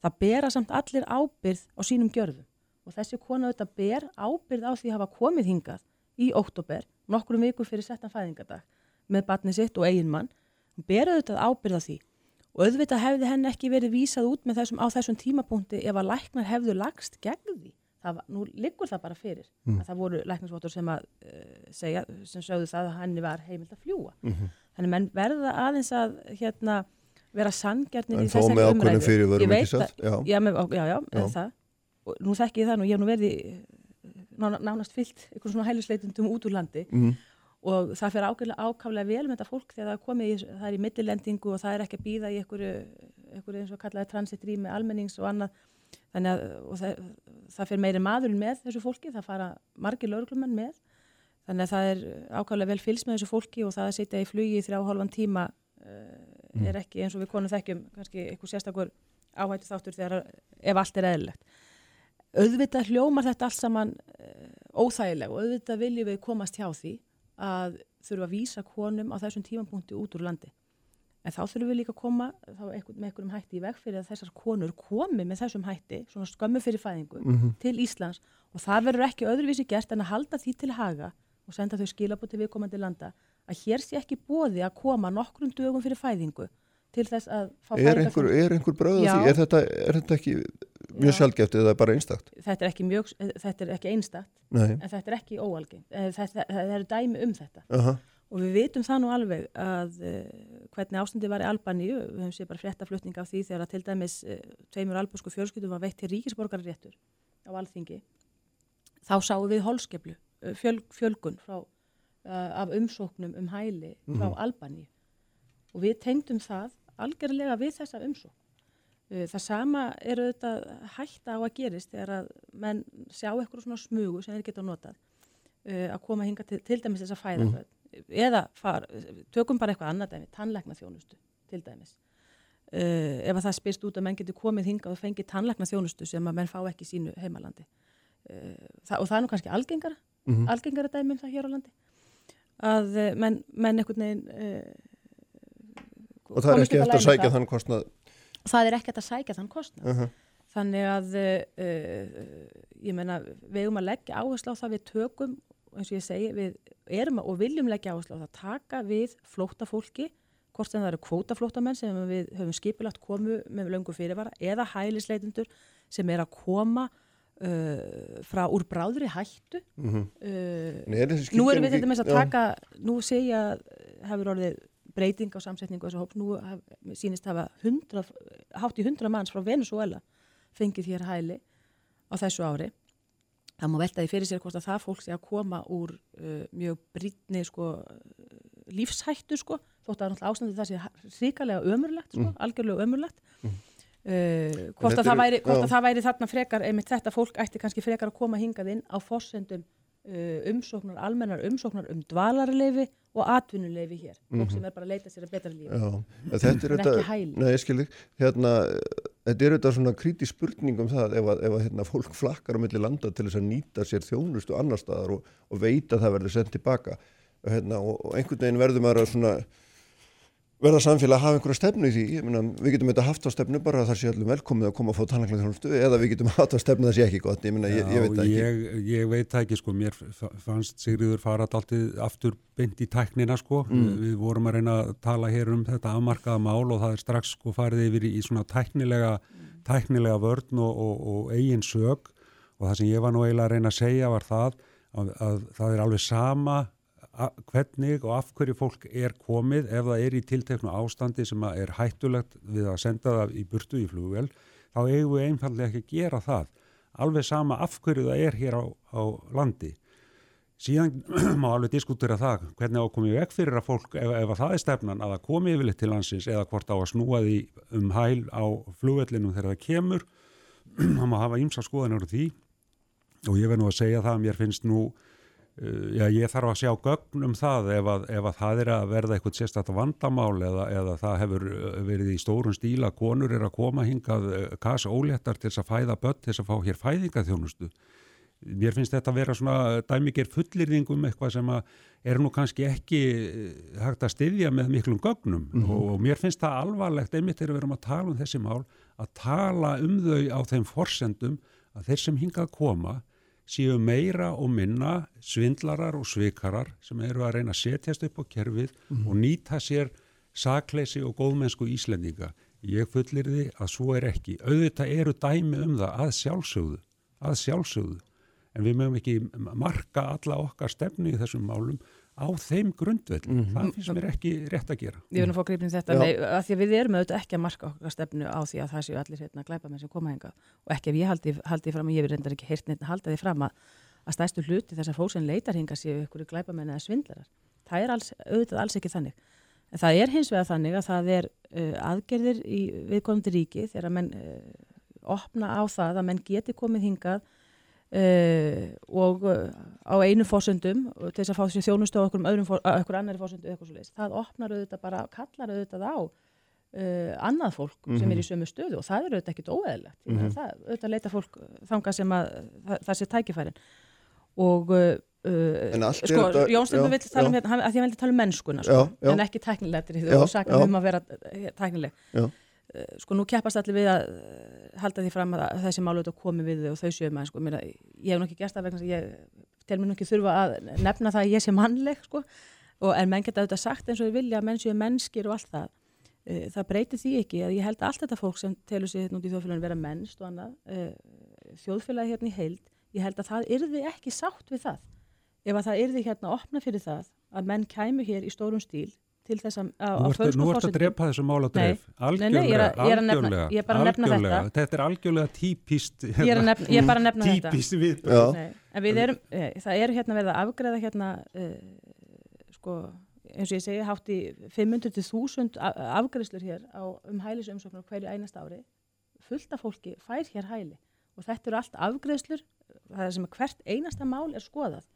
það bera samt allir ábyrð á sínum gjörðum. Og þessi kona auðvitað ber ábyrð á því að hafa komið hingað í óttúber, nokkrum vikur fyrir settan fæðingadag með batni sitt og eigin mann, ber auðvitað ábyrð á því. Og auðvitað hefði henn ekki verið vísað út með þessum, á þessum tímapunkti ef að læknar hefðu lagst gegn því. Það nú liggur það bara fyrir að það voru læknarsvottur sem að uh, segja, sem sögðu það að henni var heimilt að fljúa. Þannig menn verða aðeins að hérna vera sangjarnir í þessari umræðu. Ég veit ekki satt? að- Já. Já, með, já, já, Já. það. Og nú þekki ég það nú, ég hef nú verið í, ná, nánast fyllt einhvern svona hælusleitundum út úr landi Mhm. og það fyrir ákveðlega ákaflega vel með þetta fólk þegar það er komið í, það er í millilendingu og það er ekki að býða í einhverju, einhverju eins og kallaði transitrými almennings og annað þannig að það, það fyrir meiri maðurinn með þessu fólki, það fara margir lauruglumenn með. Þannig að það er ákaflega vel fylgst með þessu fólki og það að sitja í flugi í þrjá hálfan tíma uh, er ekki eins og við konum þekkjum kannski einhver sérstakur áhættu þáttur þegar ef allt er eðlilegt. Auðvitað hljómar þetta allt saman uh, óþægileg og auðvitað viljum við komast hjá því að þurfa að vísa konum á þessum tímapunkti út úr landi. En þá þurfum við líka að koma einhver, með einhverjum hætti í veg fyrir að þessar konur komi með þessum hætti, svona skömmu fyrir fæðingu, til Íslands og það verður ekki öðruvísi gert en að halda því til haga og senda þau skilabóti viðkomandi landa að hér sé ekki bóði að koma nokkrum dögum fyrir fæðingu til þess að fá Er einhver, er einhver bröð Já. því? Er þetta, er þetta ekki mjög Já. sjálfgeft eða bara einstakt? Þetta er ekki, mjög, þetta er ekki einstakt Nei. en þetta er ekki óalgengt. Það eru dæmi um þetta. Aha. Og við vitum það nú alveg að uh, hvernig ástandi var í Albaníu, við höfum séð bara fréttaflutning af því þegar að til dæmis uh, tveimur albúsku fjölskyldum var veitt til ríkisborgarréttur á alþingi. Þá sáum við holskeplu, uh, fjöl, fjölgun frá, uh, af umsóknum um hæli frá Albaníu. Og við tengdum það algjörlega við þessa umsókn. Það sama er auðvitað hætta á að gerist þegar að menn sjá eitthvað svona smugu sem þeir geta notað uh, að koma hinga til, til dæmis þess að fæða mm. Eða far, tökum bara eitthvað annað dæmi, tannlækna þjónustu til dæmis. Uh, ef að það spyrst út að menn getur komið hingað og fengið tannlækna þjónustu sem að menn fá ekki í sínu heimalandi. Uh, það, og það er nú kannski algengara mm -hmm. algengara dæmi um það hér á landi að uh, menn, menn einhvern veginn og það er ekki eftir að sækja þann kostnað. Það er ekki eftir að sækja þann kostnað. -huh. þannig að ég menna við erum að leggja áherslu á það við tökum eins og ég segi við erum og viljum leggja áherslu á það taka við flóta fólki hvort sem það eru kvótaflótamenn sem við höfum skipilagt komu með löngu fyrirvara eða hælisleitundur sem er að koma uh, frá úr bráðri hættu mm -hmm. uh, Nei, nú erum við þetta með að taka já. nú segja hefur orðið breyting á samsetningu þessu hóp nú haf, sínist hafa 100, hátt í 100 manns frá Venezuela fengið hér hæli á þessu ári það má velta því fyrir sér hvort að það fólk sé að koma úr uh, mjög brítni sko, lífshættu sko þótt að ástandið það sé ríkalega ömurlegt, sko, mm. algjörlega ömurlegt mm. uh, hvort, að það, væri, hvort að það væri þarna frekar, einmitt þetta fólk ætti kannski frekar að koma hingað inn á fossendum uh, umsóknar, almennar umsóknar um dvalarleifi og atvinnuleifi hér, fólk mm -hmm. sem er bara að leita sér að betra lífi. Þetta er skilði hérna, þetta er þetta svona kríti spurning um það ef að, ef að hérna, fólk flakkar á milli landa til þess að nýta sér þjónust og annar staðar og, og veita að það verður sendt tilbaka. Hérna, og, og einhvern veginn verður maður að svona verða samfélag að hafa einhverja stefnu í því. Myna, við getum þetta haft á stefnu bara að það sé allum velkomið að koma að fá tannlæknaþjónustu eða við getum haft á stefnu að það sé ekki gott. Ég, myna, Já, ég, ég veit það ekki. ég, ég veit það ekki sko, mér fannst Sigriður farað alltið aftur beint í tæknina sko, mm. við, vorum að reyna að tala hér um þetta afmarkaða mál og það er strax sko farið yfir í, svona tæknilega, tæknilega vörn og, og, og eigin sög og það sem ég var nú eiginlega að reyna að segja var það að, að það er alveg sama hvernig og af hverju fólk er komið ef það er í tilteknu ástandi sem er hættulegt við að senda það í burtu í flugvel, þá eigum við einfallega ekki að gera það. Alveg sama af hverju það er hér á, á landi. Síðan má alveg diskutera það hvernig ákomið vekk fyrir að fólk, ef, ef að það er stefnan að það komi yfirleitt til landsins eða hvort á að snúa því um hæl á flugvellinum þegar það kemur, þá má hafa ímsa skoðanur því og ég verð nú að segja það að mér finnst nú já, ég þarf að sjá gögn um það ef að, ef að það er að verða eitthvað sérstaklega vandamál eða, eða það hefur eh, verið í stórun stíla konur er að koma hingað eh, kasa óléttar til þess að fæða börn til þess að fá hér fæðingaþjónustu. Mér finnst þetta að vera svona dæmikir fullirðing um eitthvað sem er nú kannski ekki hægt að styðja með miklum gögnum mm -hmm. og mér finnst það alvarlegt einmitt þegar við erum að tala um þessi mál að tala um þau á þeim forsendum að þeir sem hingað koma séu meira og minna svindlarar og svikarar sem eru að reyna að setjast upp á kerfið mm. og nýta sér sakleysi og góðmennsku íslendinga. Ég fullir því að svo er ekki. Auðvitað eru dæmi um það að sjálfsögðu, að sjálfsögðu. En við mögum ekki marka alla okkar stefni í þessum málum á þeim grundveld. Mm -hmm. Það finnst mér ekki rétt að gera. Ég vil nú fá gripin þetta með, að því að við erum auðvitað ekki að marka okkar stefnu á því að það séu allir hérna glæpa með sem koma henga og ekki ef ég haldi, haldi fram, ég vil reyndar ekki heyrt neitt halda því fram að, að stæstu hluti þess að fólk sem leitar henga séu ykkur glæpa með neða svindlarar. Það er alls, auðvitað alls ekki þannig. En það er hins vegar þannig að það er uh, aðgerðir í viðkomandi ríki þegar menn uh, opna á það að menn geti komið hingað Uh, og uh, á einu fórsöndum til þess að fá þessi þjónustu á okkur annari fórsöndu það opnar auðvitað bara, kallar auðvitað á uh, annað fólk mm -hmm. sem er í mhm. sömu stöðu og það er auðvitað ekkit óeðlegt mm -hmm. það auðvitað leita fólk þanga sem að það, það sé tækifærin og sko, Jónsson vil tala um hérna að því að hann vil tala um mennskuna sko, já, já. en ekki tæknilegtir og sakna um að vera tæknileg já sko nú keppast allir við að eh, halda því fram að þessi málu auðvitað komi við og þau séu maður sko, Mér, ég hef nokkið gert það vegna ég tel mér nokkið þurfa að nefna það að ég sé mannleg sko. Og en menn geta auðvitað sagt eins og ég vilja að menn séu mennskir og allt það. Eh, það breytir því ekki að ég held að allt þetta fólk sem telur sig hérna út í þjóðfélaginu vera mennst og annað þjóðfélagi hérna í heild ég held að það yrði ekki sátt við það. Ef að það yrði hérna opna fyrir það að menn kæmu hér í stórum stíl til þess að. Nú ertu að drepa þessu mál að dreif. Algjörlega, algjörlega. Ég er bara að nefna þetta. Þetta er algjörlega típist. Ég er, nefna, ég er bara að nefna þetta. Típist við. En við erum, eh, það eru hérna verið að afgreða hérna, uh, sko, eins og ég segi, hátt í 500.000 afgreðslur hér á, um hælisumsóknar hverju einast ári. Fullt af fólki fær hér hæli og þetta eru allt afgreðslur, það er sem hvert einasta mál er skoðað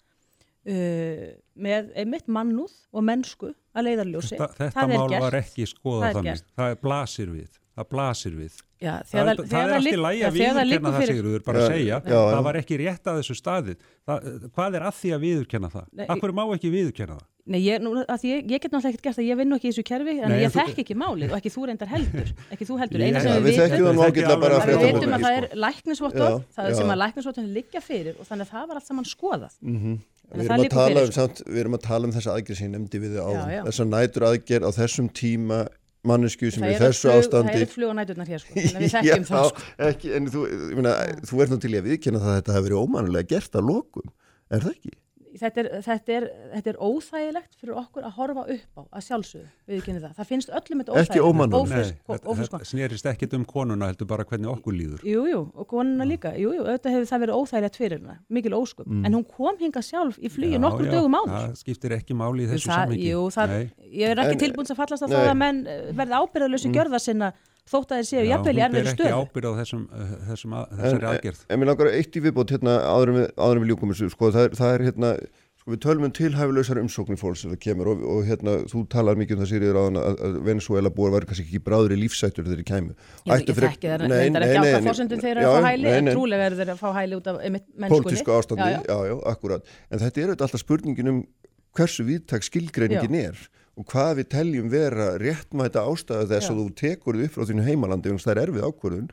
uh, með einmitt mannúð og mennsku að leiðarljósi. Þetta, þetta mál gert. var ekki skoðað þannig, það blasir við. það blasir við Já, það, það, það er allt í lægi að viðurkenna það. Sigurður, bara að segja já, það já. var ekki rétt að þessu staðið það, hvað er að því að viðurkenna það? Nei, Akkur má ekki viðurkenna það? Nei, ég, nú, ég, ég get náttúrulega ekkert gert að ég vinn ekki í þessu kerfi en Nei, ég þekk ekki málið og ekki þú reyndar heldur ekki þú heldur, Ég- eina sem við það að við vitum að það sko. er læknisvottor Já, það sem að læknisvottorinn liggja fyrir og þannig að það var allt saman skoðað Mhm. Við það erum, fyrir, um, sko. samt, við erum að tala um þessa aðgerð sem ég nefndi við þið Já, áðan já. þessa nætur aðgerð á þessum tíma mannesku sem það er í þessu flug, það ástandi er flug á næturnar hér sko, að við þekkjum það sko. ekki, en þú, meina, þú ert nú til í að viðkynna það að þetta hefur verið ómanulega gert að lokum er það ekki? Þetta, er, þetta, er, þetta er óþægilegt fyrir okkur að horfa upp á að sjálfsögðu, við kynni það það finnst öllum þetta Ekki óþægilegt. Nei, ófrisk- þetta, ófrisk- þetta snerist ekkit um konuna heldur bara hvernig okkur líður Jú, jú, og konuna líka, jú, jú, auðvitað hefur það verið óþægilegt fyrir hana, mikil ósköp, en hún kom hinga sjálf í Já, nokkur já, dögum áður. það skiptir ekki máli í þessu það, samhengi jú, það, Nei. ég er ekki tilbúin að fallast Nei. það að menn eh, verði ábyrðalösi mm. gjörða sinna þótt að þeir séu Já, jafnvel í hún ber erfiðri ekki ábyrð á þessum, uh, þessum að, þessari aðgerð. En mér langar eitt í viðbót hérna áður en við, áður en við ljúkum þessu, sko, það er, það er hérna, sko, við tölum um tilhæfilegsar umsóknir fólks sem það kemur og, og hérna, þú talar mikið um það sýriður áðan að, að Venezuela búar væri kannski ekki bráður í lífsættur þegar þeir. Ég veit ekki þekki það, en það er ekki átt að fórsöndum þeir eru að fá hæli, en trúlega eru þeir að fá hæli út af mennskunni. Pólitísku ástandi, Já, já, já. já, um hversu viðtak skilgreiningin er og hvað við teljum vera réttmæta ástæða þess Já. að þú tekur þið upp frá þínu heimalandi og það er erfið ákvörðun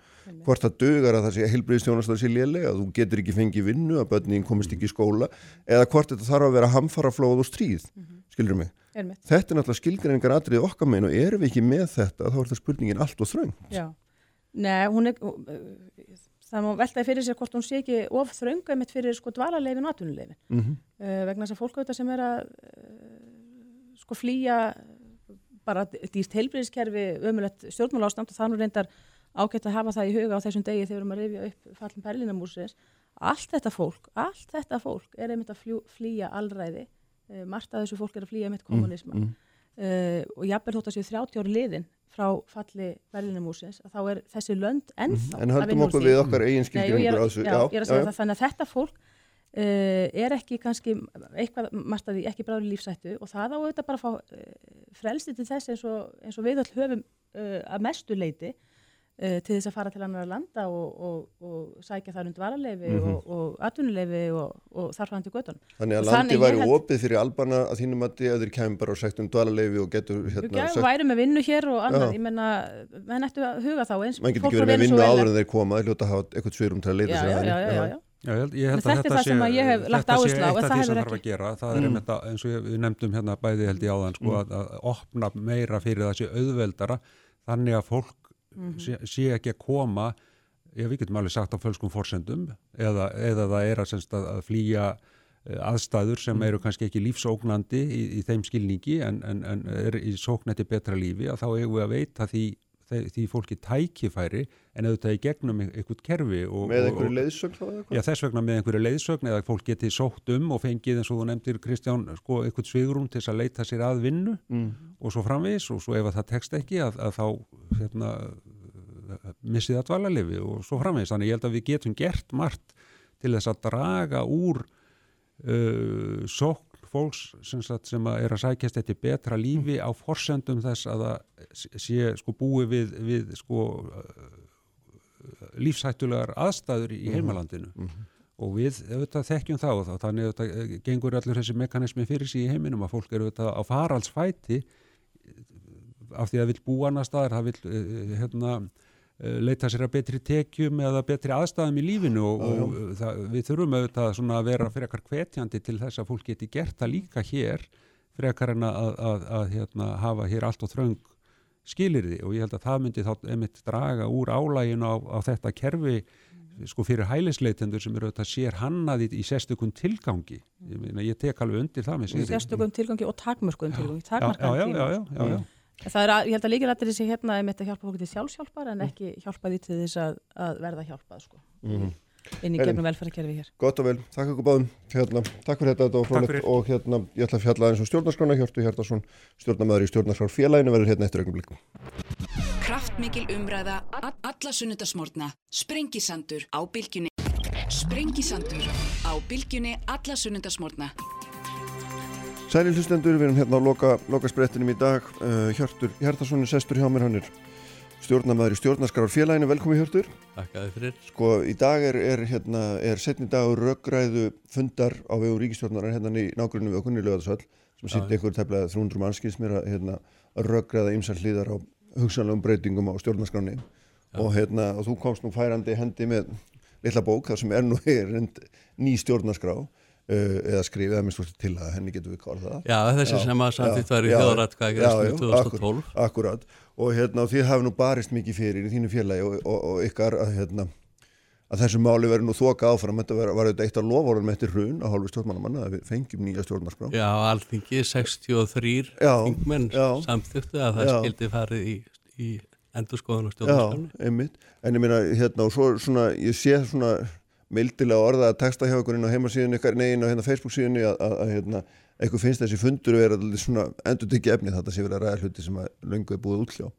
hvort það dögar að það sé heilbriðstjónast að sé lélega, að þú getur ekki fengið vinnu að börnin komist ekki í skóla eða hvort þetta þarf að vera hamfaraflóð og stríð skilur mig. Einmitt. Þetta er náttúrulega skilgreiningar atrið okkar megin og erum við ekki með þetta þá er það spurningin allt og þröng. Já, nei, hún er, það má veltaði fyrir sér hvort hún sé ekki of þrönga mitt fyrir sko dvalarleifin og atvinnuleifin. Mm -hmm. uh, vegna þess að fólk auðvitað sem er að uh, sko flýja bara dýrt heilbriðiskerfi ömulegt stjórnmála ástand og það nú reyndar ágætt að hafa það í huga á þessum degi þegar við erum að rifja upp fallin Berlínamúsins allt þetta fólk, allt þetta fólk er einmitt að fljú, flýja allræði uh, margt að þessu fólk er að flýja einmitt kommunisma mm. uh, og jafnvel þótt að séu 30 ári liðin frá falli Berlínamúsins þá er þessi lönd ennþá En að höldum okkur við okkar eigin að það. Þannig að þetta fólk uh, er ekki kannski eitthvað margt að því ekki bráður lífsættu og það á auðvitað bara að fá uh, frelsti til þess eins og, eins og við öll höfum uh, að mestu leiti til þess að fara til annar landa og, og, og sækja þar undir varaleifi Mhm. og, og atvinnuleifi og, og þar fram til götun Þannig að landi væri held- opið fyrir albana að þínum að þeir kemur bara og sagt um dvalarleifi og getur hérna gæðum sagt, væri með vinnu hér og annað, Já. ég menna, menn ættu að huga þá eins mann getur ekki verið með vinnu áður en þeir koma, þeir hljóta að hafa eitthvað svirum til að leita sér að já, ég held, ég held þetta er þetta það sé, sem að ég hef lagt þetta sé áherslu á, eitt en af það því sem þarf að gera. Það Mm. er einmitt að, eins og við nefndum hérna bæði held ég áðan, sko, að, að opna meira fyrir það sé auðveldara, þannig að fólk Mhm. sé, sé ekki að koma, ég við getum alveg sagt á fölskum forsendum, eða, eða það er að, semst, að, að flýja eh, aðstæður sem Mm. eru kannski ekki lífsógnandi í, í þeim skilningi en, en, en er í sóknætti betra lífi að þá eigum við að veita því, því, fólki tækifæri en auðvitað í gegnum einhvert kerfi og, Með einhverju leiðsögn þá eða eitthvað? Já, þess vegna með einhverju leiðsögn eða fólk geti sótt um og fengið eins og þú nefndir Kristján, sko, eitthvað svigrum til þess að leita sér að vinnu Mm. og svo framvegis og svo ef að það tekst ekki að, að þá hérna, missið að dvalarlifi og svo framvegis. Þannig ég held að við getum gert margt til þess að draga úr uh, sókn fólks sem, sagt, sem að er að sækjast þetta betra lífi á forsendum þess að það sé sko búi við, við sko uh, lífshættulegar aðstæður í heimalandinu. Og við auðvitað þekkjum það og þá, þannig auðvitað eh, gengur allur þessi mekanismi fyrir sig í heiminum að fólk eru auðvitað á faraldsfæti af því að það vil búa annar staðar, það vil uh, hérna, leita sér að betri tekjum eða betri aðstæðum í lífinu og, og uh, það, við þurfum auðvitað svona að vera frekar hvetjandi til þess að fólk geti gert það líka hér frekar en að, að, að hérna, hafa hér allt og þröng skilirði og ég held að það myndi þá einmitt draga úr álæginu á, á þetta kerfi sko fyrir hælisleitendur sem eru auðvitað sér hannaði í sérstökun tilgangi. Ég, meina, ég tek alveg undir það sérstökum tilgangi og takmörkum tilgangi, já, já, Það er að, ég held að líkilættir þessi hérna er mitt að hjálpa fólki til sjálfsjálpar en ekki hjálpa því til þess að, að verða hjálpað sko. Mhm. inn í gegnum velferðarkerfi hér. Gott og vel, takk ykkur báðum hérna, takk fyrir þetta, þetta var frólægt og hérna, ég ætla að fjalla eins og stjórnarskrána Hjörtu Hjartarsson, stjórnarmæður í stjórnarskrár félaginu verður hérna eftir augnablik Kraftmikil umræða, alla sunnudasmórna, sprengisandur á bylgjunni. Sprengisandur á bylgjunni, alla sunnudasmórna. Sæli hlustendur, við erum hérna á loka, loka sprettinum í dag. Uh, Hjörtur Hjartarsson er sestur hjá mér, hann er stjórnamaður í stjórnarskrarfélaginu, velkomi Hjörtur. Takkaði fyrir. Sko, í dag er, er, hérna, er setni dagur röggræðu fundar á vegu ríkistjórnarar hérna í nágrunni við okkur í lögðarsvall sem sýtti einhver tefnilega 300 mannskins mér að hérna, röggræða ymsall hlýðar á hugsanlegum breytingum á stjórnarskráni og, hérna, og þú komst nú færandi hendi með litla bók þar sem er nú er ný stjórnarskrá. uh, eða skrifið að minnst til að henni getur við kvarða Já, þessi já, sem að samtitt var í þjóðratkvæði 2012 Akkurat, og hérna, þið hafi nú barist mikið fyrir í þínu félagi og, og, og ykkar að, hérna, að þessu máli verður nú þoka áfram. Þetta var, var þetta eitt af lovorðum eftir hrun á hálfu stjórnmannamanna að við fengjum nýja stjórnarskrá. Já, alþingi 63 þingmenn samþyktu að það já. skildi farið í, í endur skoðan á stjórnarskránni. Já, einmitt, en ég minna, hérna, og svo svona, ég sé svona mildilega orða að texta hjá okkur inn á heimasíðinu ykkar, negin á hérna Facebook síðinu að, hérna, eitthvað finnst þessi fundur vera svona endur tekið efni þetta sé verið að ræða hluti sem að löngu er búið útljá.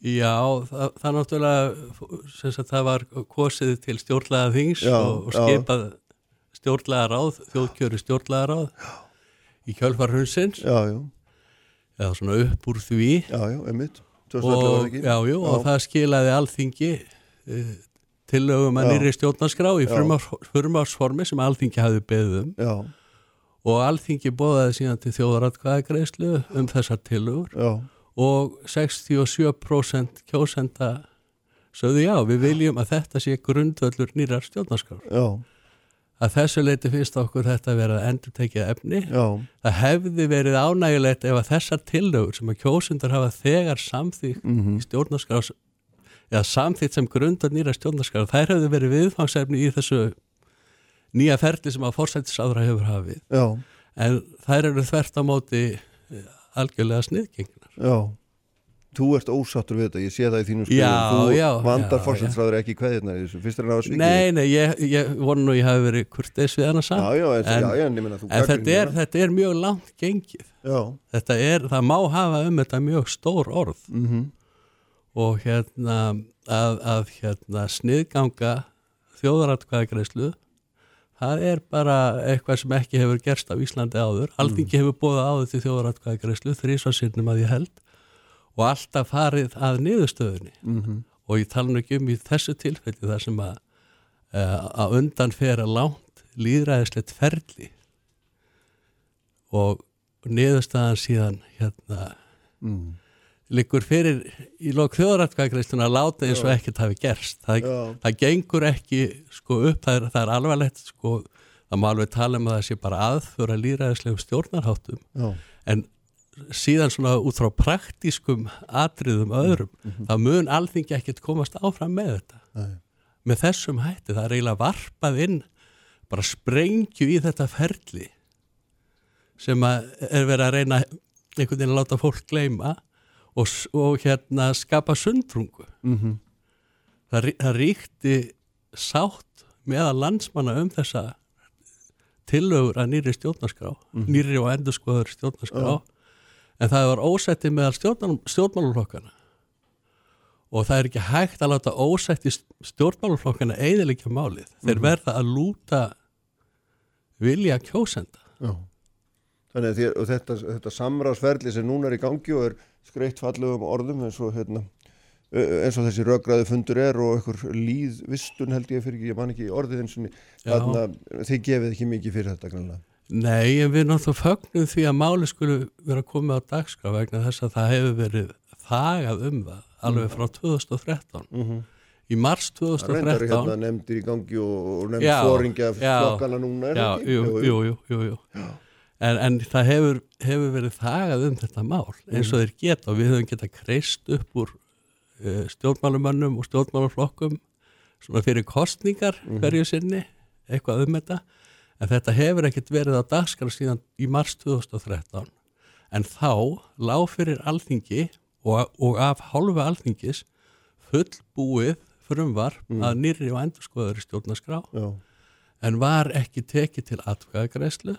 Já, það, það náttúrulega, sem sagt, það var kosið til stjórnlega þings já, og, og skipað stjórnlega ráð, þjóðkjöru stjórnlega ráð í kjölfarhunsins. Já, já. Eða svona upp úr því. Já, já, emitt. Og, já, já, og það skilaði alþingi uh, tillögum að nýri stjórnarskrá í frumársformi sem alþingi hafi beðum Já. og alþingi bóðaði síðan til þjóðaratkvæðagreyslu um þessar tillögur Já. og 67% kjósenda sögðu já, við viljum að þetta sé grundvöldur nýrar stjórnarskrár Já. að þessu leiti finnst okkur þetta að vera endur tekið efni Já. það hefði verið ánægilegt ef að þessar tillögur sem að kjósundar hafa þegar samþýgt mm -hmm. í stjórnarskrás eða samþýtt sem grundar nýra stjórnarskar þær hefðu verið viðfangsefni í þessu nýja ferli sem að fórsættisáðra hefur hafið. Já. en þær eru þvert á móti eh, algjörlega sniðgengnar. Já, þú ert ósattur við þetta ég sé það í þínum skoðum, þú vandar fórsættisáður ekki hverðirna í þessu, fyrst er það að svikið Nei, nei, ég, ég vonu nú ég hafi verið kurtis við hana samt. Já, já, en, en, já, en, en þetta, er, þetta er mjög langt gengið. Þetta er, það má hafa um þetta mjög stór orð. Mm -hmm og hérna að, að hérna sniðganga þjóðaratkvæðagreyslu það er bara eitthvað sem ekki hefur gerst á Íslandi áður Aldingi mm. hefur bóðað áður til þjóðaratkvæðagreyslu þrísvarsinnum að ég held og alltaf farið að niðurstöðunni mm -hmm. og ég tala nú ekki um í þessu tilfelli þar sem að að undan fer að lánt líðræðislegt ferli og niðurstaðan síðan hérna mm liggur fyrir í lók þjóðrætkvæðgreistuna að láta eins og ekkert hafi gerst. Það, það gengur ekki sko, upp, það er, það er alvarlegt sko, það má alveg tala um að það sé bara aðföra líraðislegum stjórnarháttum. Já. en síðan svona út frá praktískum atriðum öðrum, mm -hmm. þá mun alþingi ekkert komast áfram með þetta. Nei. með þessum hætti, það er eiginlega varpað inn bara sprengju í þetta ferli sem að er verið að reyna einhvern veginn að láta fólk gleyma og, og hérna skapa sundrungu mm -hmm. það, það ríkti sátt meða landsmanna um þessa tillögur að nýri stjórnarskrá mm -hmm. nýri og endurskoður stjórnarskrá oh. en það var ósætti meðal stjórnmálurflokkana og það er ekki hægt að láta ósætti stjórnmálurflokkana eiðilegja málið þeir mm -hmm. verða að lúta vilja kjósenda Já Þannig að því, þetta, þetta samráðsferðli sem núna er í gangi og er skreitt fallögum orðum eins og, hérna, eins og þessi röggræði fundur er og einhver líðvistun held ég fyrir ekki, ég man ekki orðið eins og þannig að þið gefið ekki mikið fyrir þetta grannlega. Nei, en við náttúrulega fögnum því að máli skulle vera komið á dagskraf vegna þess að það hefur verið þagað um það alveg frá 2013. Mm -hmm. Í mars 2013 Það reyndar hérna nefndir í gangi og, og nefnd fóringja flokkana núna er já, ekki? Jú, jú, jú, jú, jú. En, en það hefur, hefur verið þagað um þetta mál eins og þeir geta og við höfum getað kreist upp úr uh, stjórnmálumönnum og stjórnmáluflokkum svona fyrir kostningar Mhm. hverju sinni, eitthvað um þetta. En þetta hefur ekkert verið á dagskar síðan í mars 2013 en þá lág fyrir alþingi og, og af hálfu alþingis fullbúið frumvar Mm. að nýri og endurskoður stjórnarskrá. Já, en var ekki tekið til atkvæðagreislu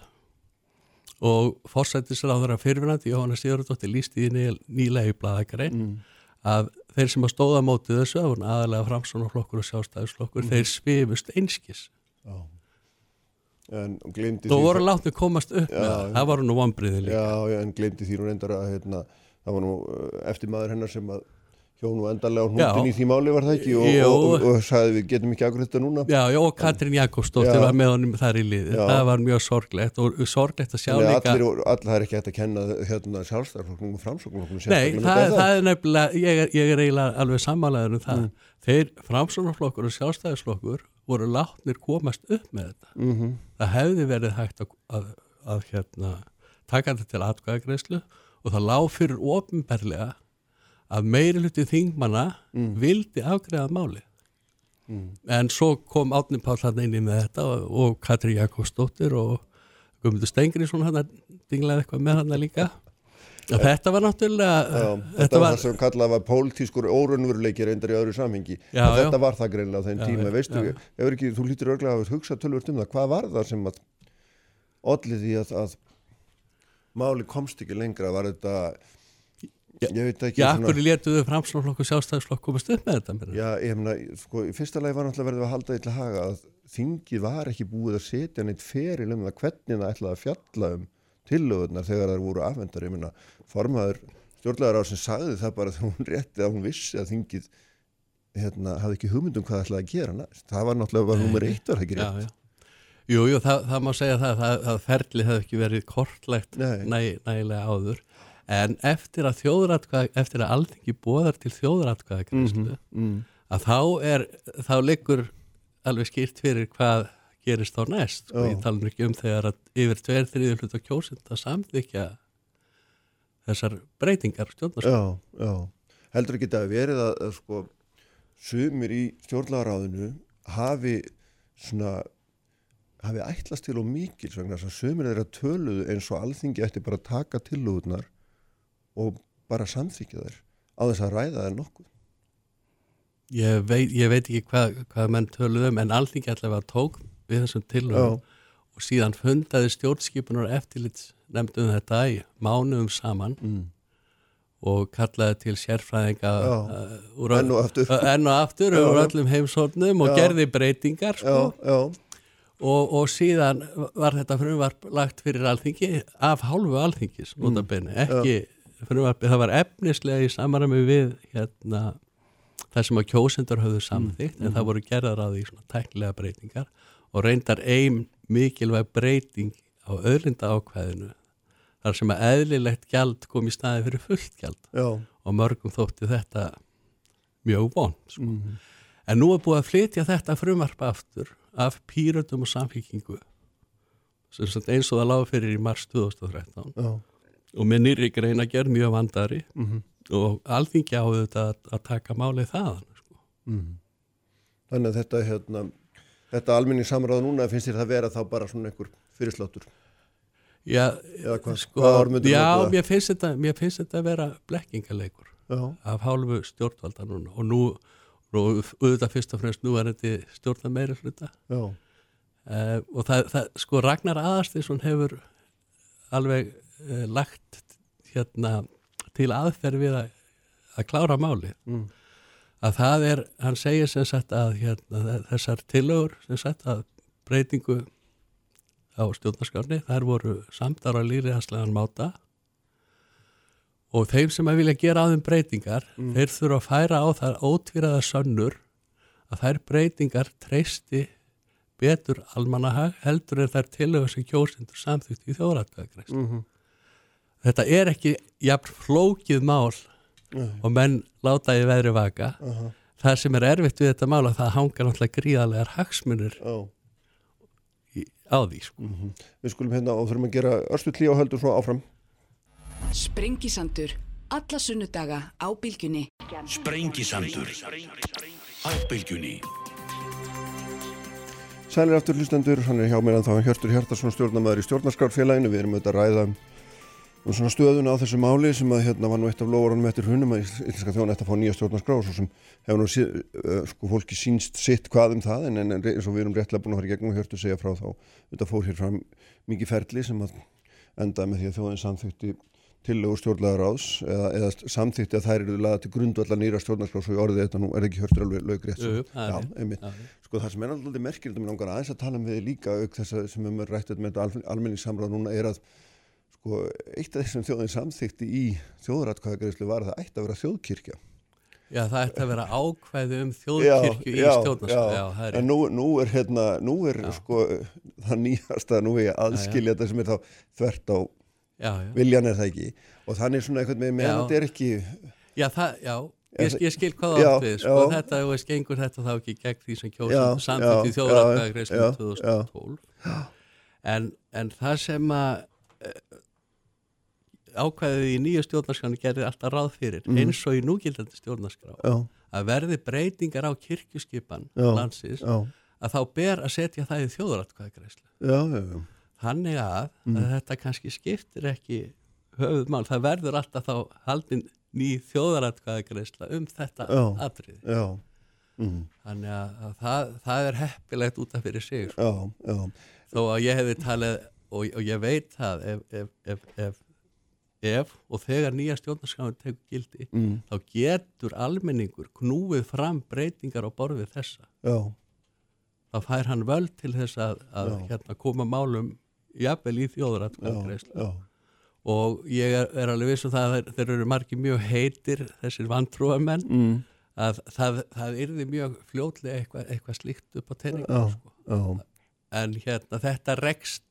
og fórsættisráður af fyrirvinandi Jóhanna Sigurðardóttir lísti í nýlega í bladagrein mm. að þeir sem að stóða mótið þessu að aðalega framsónaflokkur og sjálfstæðisflokkur Mm. þeir svifust einskis já. En glemdi Þú voru látið komast upp Já, með það, það voru nú vombriði líka Já, já, en glemdi því nú reyndar að hérna, það var nú uh, eftir maður hennar sem að hjó nú endarlega á hnútin í því máli var það ekki og, og, og, og sagði við getum ekki ágrið þetta núna. Já, já, og Katrín Jakobsdóttir var með honum þar í liði, já. það var mjög sorglegt og sorglegt að sjá líka. Allir, allir er ekki hægt að kenna hérna sjálfstæðarflokknum og framsóknum. Nei, það, það er nefnilega, ég er, ég er eiginlega alveg sammálaður um það. Mm. Þeir framsóknarflokkur og sjálfstæðarflokkur voru látnir komast upp með þetta. Mm -hmm. Það hefði verið hægt að, að, að hérna, taka þetta til atkvæðagreyslu og það lág fyrir ofinberlega að meiri hluti þingmanna mm. vildi afgreða máli mm. en svo kom Átni Páll hann einni með þetta og, Katri Jakobsdóttir og Guðmundur Stengriðsson hann dinglaði eitthvað með hann líka og þetta var náttúrulega já, þetta, þetta var það sem kallaði var pólitískur órunveruleikir reyndar í öðru samhengi já, þetta já. var það greinlega þenn tíma veistu, ekki, þú lítir örglega að hugsa tölvört um það hvað var það sem að allir því að, að máli komst ekki lengra var þetta ég veit ekki Já, hvernig letuðu framslóflokk og sjálfstæðisflokk komast upp með þetta? Já, ég hefna, sko, í fyrsta lagi var náttúrulega verið að halda eitthvað haga að þingi var ekki búið að setja neitt feril um það hvernig það ætlaði að fjalla um tillöðunar þegar það voru afvendar ég minna, formaður stjórnlegar á sem sagði það bara þegar hún rétti að hún vissi að þingið hérna, hafði ekki hugmyndum hvað ætlaði að gera næst. það var náttúrulega. Jú, jú, það, það má segja það, það ferli hefði ekki verið kortlegt næ, nægilega áður en eftir að þjóðratkvæð, eftir að alþengi bóðar til þjóðratkvæðagreyslu mm -hmm, mm. að þá er, þá liggur alveg skýrt fyrir hvað gerist þá næst. Og ég tala ekki um þegar að yfir tveir þriður hlut á kjósind að samþykja þessar breytingar já, heldur ekki þetta að verið að, að sko sumir í stjórnlagaráðinu hafi svona hafi ætlast til og mikil svona þess að sumir þeirra töluðu eins og alþingi ætti bara að taka tilúðunar og bara samþykja þær á þess að ræða þær nokkuð Ég veit, ég veit ekki hvað, hvað menn töluðum en alþingi allavega tók við þessum tilhörðum og síðan fundaði stjórnskipunar eftirlits nefndum þetta í mánuðum saman mm. og kallaði til sérfræðinga uh, úr, enn og aftur, enn og aftur úr öllum heimsóknum og já. gerði breytingar sko. já, og, og síðan var þetta frumvarp lagt fyrir alþingi af hálfu alþingis mm. ekki það var efnislega í samarami við hérna, það sem að kjósendur höfðu samþýtt mm. en það voru gerðar að því svona tæknilega breytingar og reyndar ein mikilvæg breyting á öðlinda ákvæðinu þar sem að eðlilegt gjald kom í staði fyrir fullt gjald Já. og mörgum þótti þetta mjög von sko. mm en nú er búið að flytja þetta frumvarpa aftur af pýröndum og samfíkingu eins og það lág fyrir í mars 2013 Já og með nýri greina gerð mjög vandari mm -hmm. og alþingi áður þetta að, að taka málið þaðan sko. mm -hmm. Þannig að þetta hérna, þetta alminni samráð núna finnst þér það vera þá bara svona einhver fyrirsláttur Já, hvað, sko, hvað já mér, finnst þetta, mér finnst þetta að vera blekkingaleikur já. af hálfu stjórnvalda núna og nú, nú auðvitað fyrst og fremst nú er þetta stjórna meira hluta uh, og það, það sko Ragnar Aðarstíðsson hefur alveg uh, lagt hérna til aðferð við að, að klára máli mm. að það er, hann segir sem sagt að hérna, þessar tilögur sem sagt að breytingu á stjórnarskarni, þær voru samdara líriðanslegan máta og þeim sem að vilja gera á þeim breytingar, mm. þeir þurfa að færa á þar ótvíraða sönnur að þær breytingar treysti betur almanahag heldur en þær tilögur sem kjósindur samþýtt í þjóðrættakræst. Mm -hmm þetta er ekki jafn flókið mál Nei. og menn láta í veðri vaka uh -huh. það sem er erfitt við þetta mál að það hangar náttúrulega gríðarlegar hagsmunir oh. í, á því sko. mm -hmm. Við skulum hérna og þurfum að gera örstu klí og höldur svo áfram Sprengisandur alla sunnudaga á bylgjunni Sprengisandur á bylgjunni Sælir aftur hlustendur, hann er hjá mér en þá Hjörtur Hjartarsson stjórnamaður í stjórnarskrárfélaginu við erum auðvitað að ræða um og svona stöðuna á þessu máli sem að hérna var nú eitt af lofurunum eftir hunum að Íslandska þjóna eftir að fá nýja stjórnarskrá og svo sem hefur nú uh, sko fólki sínst sitt hvað um það en, en eins og við erum réttilega búin að fara í gegnum og hörtu segja frá þá þetta fór hér fram mikið ferli sem að enda með því að þjóðin samþykti tillögur stjórnlega ráðs eða, eða samþykti að þær eru laða til grundvallar nýra stjórnarskrá svo í orðið þetta nú er ekki hörtur alveg lögrétt sko það sem er alltaf merkir þetta mér langar aðeins að tala um við líka auk þess að sem við rættið með almenningssamráð núna er að sko, eitt af þessum þjóðin samþykti í þjóðratkvæðagreyslu var að það ætti að vera þjóðkirkja. Já, það ætti að vera ákvæði um þjóðkirkju í. Já, já, en nú, nú er hérna, nú er já. sko það nýjasta, nú er ég aðskilja þetta sem er þá þvert á viljan er það ekki? Og þannig svona eitthvað með meðan þetta er ekki... Já, það, já, ég, ég skil hvað átt við, sko, þetta, þú veist, gengur þetta þá ekki gegn því sem kjósum samtidig þjóðræðagreislu 2012. En, en það sem að ákvæðið í nýju stjórnarskránu gerir alltaf ráð fyrir mm. eins og í núgildandi stjórnarskrá já. að verði breytingar á kirkjuskipan já, landsins já. að þá ber að setja það í þjóðratkvæðagreyslu þannig að, mm. að þetta kannski skiptir ekki höfuðmál, það verður alltaf þá haldin ný þjóðratkvæðagreysla um þetta atrið mm. þannig að, að það, það er heppilegt út af fyrir sig þó að ég hefði talið og, og ég veit það ef, ef, ef, ef ef og þegar nýja stjórnarskafin tegur gildi mm. þá getur almenningur knúið fram breytingar á borfið þessa Já. þá fær hann völd til þess að, að hérna, koma málum jafnvel í þjóðratkvæðagreyslu og ég er, er alveg viss um það er, þeir eru margi mjög heitir þessir vantrúamenn mm. að það, það yrði mjög fljóðlega eitthvað eitthva slíkt upp á tenningu sko. en hérna þetta rekst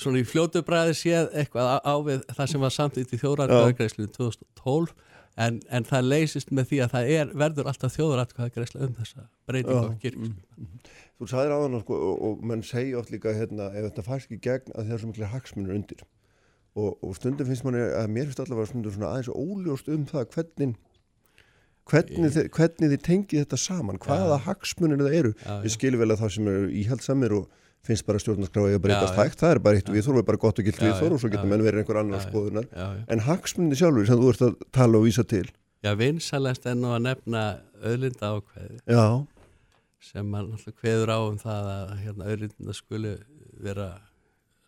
svona í fljótu bræði séð eitthvað á við það sem var samtitt í þjóðræðarkvæðagreyslu 2012 en, en það leysist með því að það er, verður alltaf þjóðræðarkvæðagreyslu um þessa breytingu á kirkskipum. Mm, mm. Þú sagðir á þannig sko, og, og mann segi oft líka hérna, ef þetta færst ekki gegn að það er svo miklu haksmunir undir og, og stundum finnst manni að mér finnst allavega stundum svona aðeins óljóst um það hvernig hvernig, þið, hvernig þið tengið þetta saman hvaða ja. haksmunir það eru. Ja, Við skilum vel að það sem eru íhaldsamir og finnst bara stjórnarskráði að breytast hægt, það er bara eitt við þurfum bara gott og gilt við þóru og svo getur menn verið einhver annar skoðunar, en hagsmunni sjálfur sem þú ert að tala og vísa til? Já, vinsalest er nú að nefna öðlinda ákveði Já. sem mann alltaf kveður á um það að hérna, öðlinda skuli vera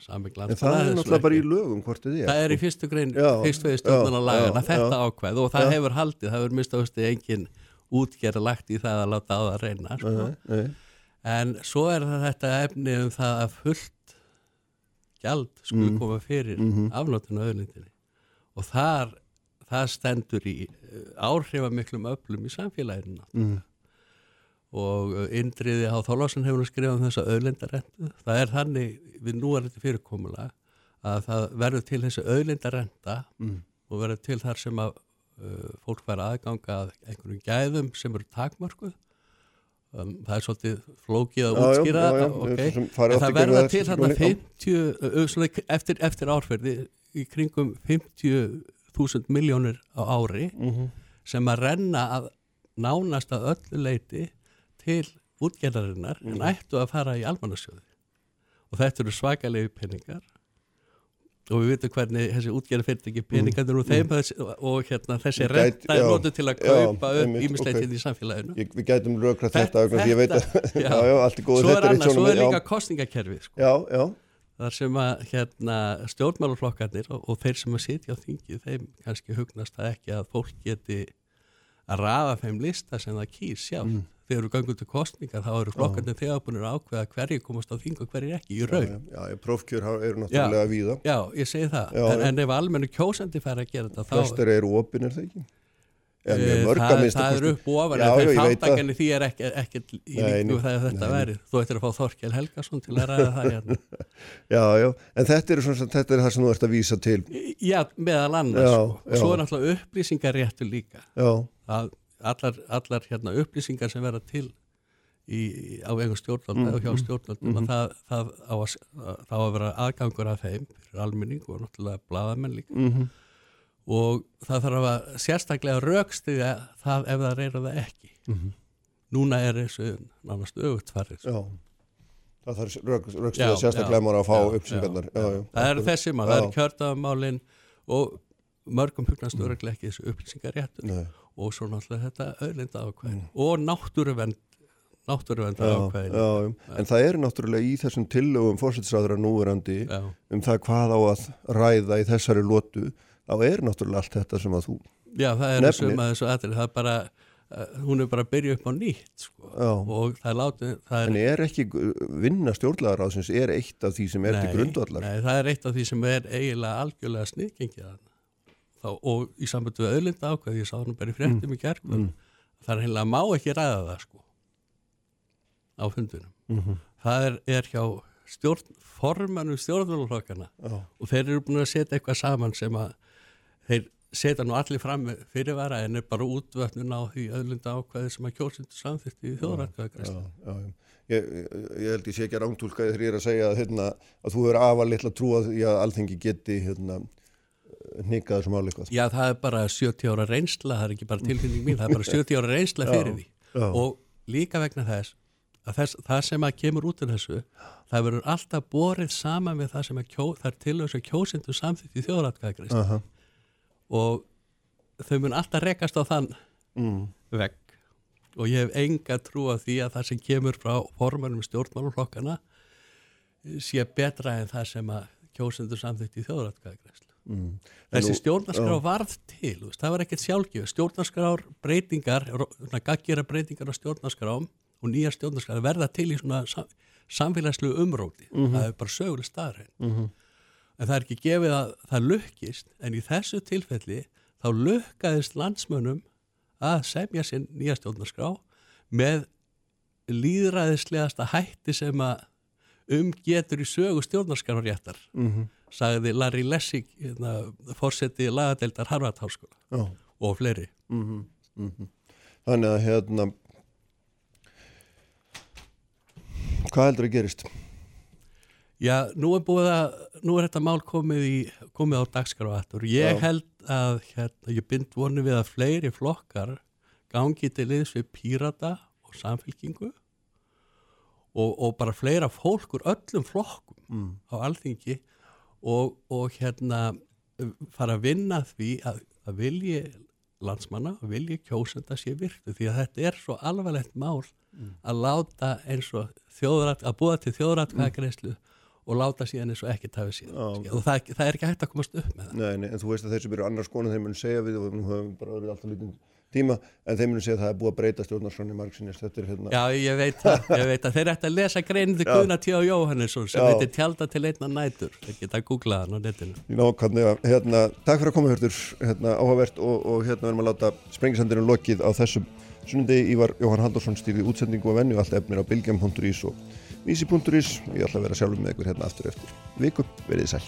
sami glans En það er náttúrulega bara í lögum hvort þið er Það er í fyrstu grein, fyrstu veið stjórnarnar lagana þetta ákveð og það já. hefur haldið, það hefur mist ástu engin útgerð lagt í það að láta á það reyna sko. nei, nei en svo er þetta efni um það að fullt gjald skulle mm. koma fyrir mm -hmm. afnóttuna auðlindinni og þar, það stendur í eh, áhrifamiklum öflum í samfélaginu mm. og eh, Indriði á Þólásan hefur skrifað um þessa auðlindarendu það er þannig við nú er þetta fyrirkomulega að það verður til þessi auðlindarenda mm. og verður til þar sem að uh, fólk fær aðganga að einhverjum gæðum sem eru takmörkuð Um, það er svolítið flókið að útskýra já, já, okay. en það verða til þarna 50 eftir, eftir árferði í kringum 50.000 miljónir á ári mhm. -huh. sem að renna að nánast að öllu leiti til útgerðarinnar uh -huh. en mhm. ættu að fara í almannarsjóði og þetta eru svakalegi peningar og við veitum hvernig þessi útgerði fyrir ekki peningandur úr þeim mm. og hérna þessi renta er notu til að kaupa já, upp ímisleitin okay. í samfélaginu ég, Við gætum rökra þetta, þetta ég veit að já. Já, er góð Svo er, annað, svo er líka kostningakerfi sko. þar sem að hérna, stjórnmáluflokkarnir og, og þeir sem að sitja á þingi þeim kannski hugnast það ekki að fólk geti að rafa þeim lista sem það kýr sjálf mm þegar við gangum til kostningar þá eru flokkarnir þegar búinir að ákveða hverju komast á þing og hverju ekki í raun. Já, já prófkjör eru náttúrulega víða. Já, ég segi það, já, en, en ef almennu kjósandi fær að gera þetta þá... Flestir eru opin, er það ekki? Ja, það, það er upp og ofan en þeir þáttakenni því er ekki í líku þegar þetta verið þú ættir að fá Þorkjell Helgason til að ræða það hérna. Já, já, en þetta er, svona, þetta er það sem þú ert að vísa til. Já, meðal annars já, já. svo er náttúrulega upplýsingar réttu líka að allar, allar hérna, upplýsingar sem vera til í, á einhver stjórnvöld mm, og hjá stjórnvöldum mm, það, það á að, á að vera aðgangur af þeim fyrir almenning og náttúrulega bladamenn líka. Mm -hmm. og það þarf að sérstaklega raukstiga það ef það reyra það ekki. -hmm. núna er þessu nánast auðvart farið Já. Það þarf raukstiga sérstaklega maður að fá upplýsingarnar. Það er þessi maður, það er kjörtafamálin og mörgum hugnast öruglega ekki þessu upplýsingar réttur og svo náttúrulega þetta auðlinda ákvæðin mm. og náttúruvend náttúruvend ákvæðin En það er náttúrulega í þessum tillögum fórsættisræðra núverandi já. um það hvað á að ræða í þessari lótu þá er náttúrulega allt þetta sem að þú Já, það er þessum að þessu aðrið það er bara, uh, hún er bara að byrja upp á nýtt sko. og það er látið það er... En er ekki vinna stjórnlegaráðsins er eitt af því sem er nei, til grundvallar? Nei, það er eitt af því sem er eiginlega algjörlega sniðgengið þá, og í samböndu við auðlinda ákveð, ég sá nú bara í fréttum mm. í gerð mm. það er heimlega má ekki ræða það sko á fundunum mm -hmm. það er, er hjá stjórn, formanum stjórnvöldlokkana oh. og þeir eru búin að setja eitthvað saman sem að þeir setja nú allir fram fyrirvara en er bara útvöfnun á því auðlinda ákveði sem að kjósundu samþýtt í þjóðrækkaðagræslu Ég, ég held ég sé ekki að rántúlkaði þegar ég er að segja að, hérna, að þú er afalill að trúa því að alþengi geti hérna, nýkað þessum áleikvað. Já, það er bara 70 ára reynsla, það er ekki bara tilfinning mín, það er bara 70 ára reynsla fyrir því já. og líka vegna þess að þess, það sem að kemur út af þessu, það verður alltaf borið sama með það sem að kjó, það er til þess að kjósindu samþýtt í þjóðrækkaðagræslu uh -huh. og þau mun alltaf rekast á þann mm. vegg og ég hef enga trú að því að það sem kemur frá formanum stjórnmáluflokkana sé betra en það sem að kjósundur samþýtt í þjóðrætkvæðagreyslu. Mm. Þessi stjórnarskrá varð til, veist, það var ekkert sjálfgjöf. Stjórnarskrár breytingar, gaggjara breytingar á stjórnarskrám og nýja stjórnarskrár verða til í svona sam, samfélagslu umróti. Mm -hmm. Það er bara söguleg staðræn. Mm -hmm. En það er ekki gefið að það lukkist, en í þessu tilfelli þá lukkaðist landsmönnum að semja sér nýja stjórnarskrá með líðræðislegasta hætti sem að umgetur í sögu stjórnarskrárréttar mm -hmm. Sagði Larry Lessig hérna, fórseti lagadeildar Harvard Háskóla oh. og fleiri mm -hmm. Mm -hmm. Þannig að hérna hvað heldur að gerist? Já, nú er búið að nú er þetta mál komið, í, komið á dagskráatur ég Já. held að hérna, ég bind vonu við að fleiri flokkar gangi til liðs við pírata og samfélkingu og, og bara fleira fólkur öllum flokkum mm. á alþingi og, og hérna fara að vinna því að, að vilji landsmanna vilji kjósenda sé virtu því að þetta er svo alvarlegt mál mm. að láta eins og þjóðrætt, að búa til þjóðrætkvæðagreyslu mm. og láta síðan eins og ekkert hafi síðan og það, það er ekki hægt að komast upp með það. Nei, nei en þú veist að þeir sem eru annars konar þeir munu segja við og við höfum bara verið alltaf lítið tíma en þeir munu segja að það er búið að breyta stjórnarsvanni margsinist þetta er hérna Já, ég veit það, ég veit að þeir ætti að lesa greinandi Guðna T. Jóhannesson sem heitir Tjálta til einna nætur. Þeir geta að googla það á netinu. Ná, kannu, hérna, Takk fyrir að koma hértur hérna, áhugavert og, og hérna verðum að láta sprengisandinu lokið á þessum sunnundegi Ívar Jóhann Haldursson stýrði útsendingu og vennu allt efnir á bilgjum.is og vísi.is ég ætla að vera sjálfur með ykkur hérna aftur eftir viku, verið sæl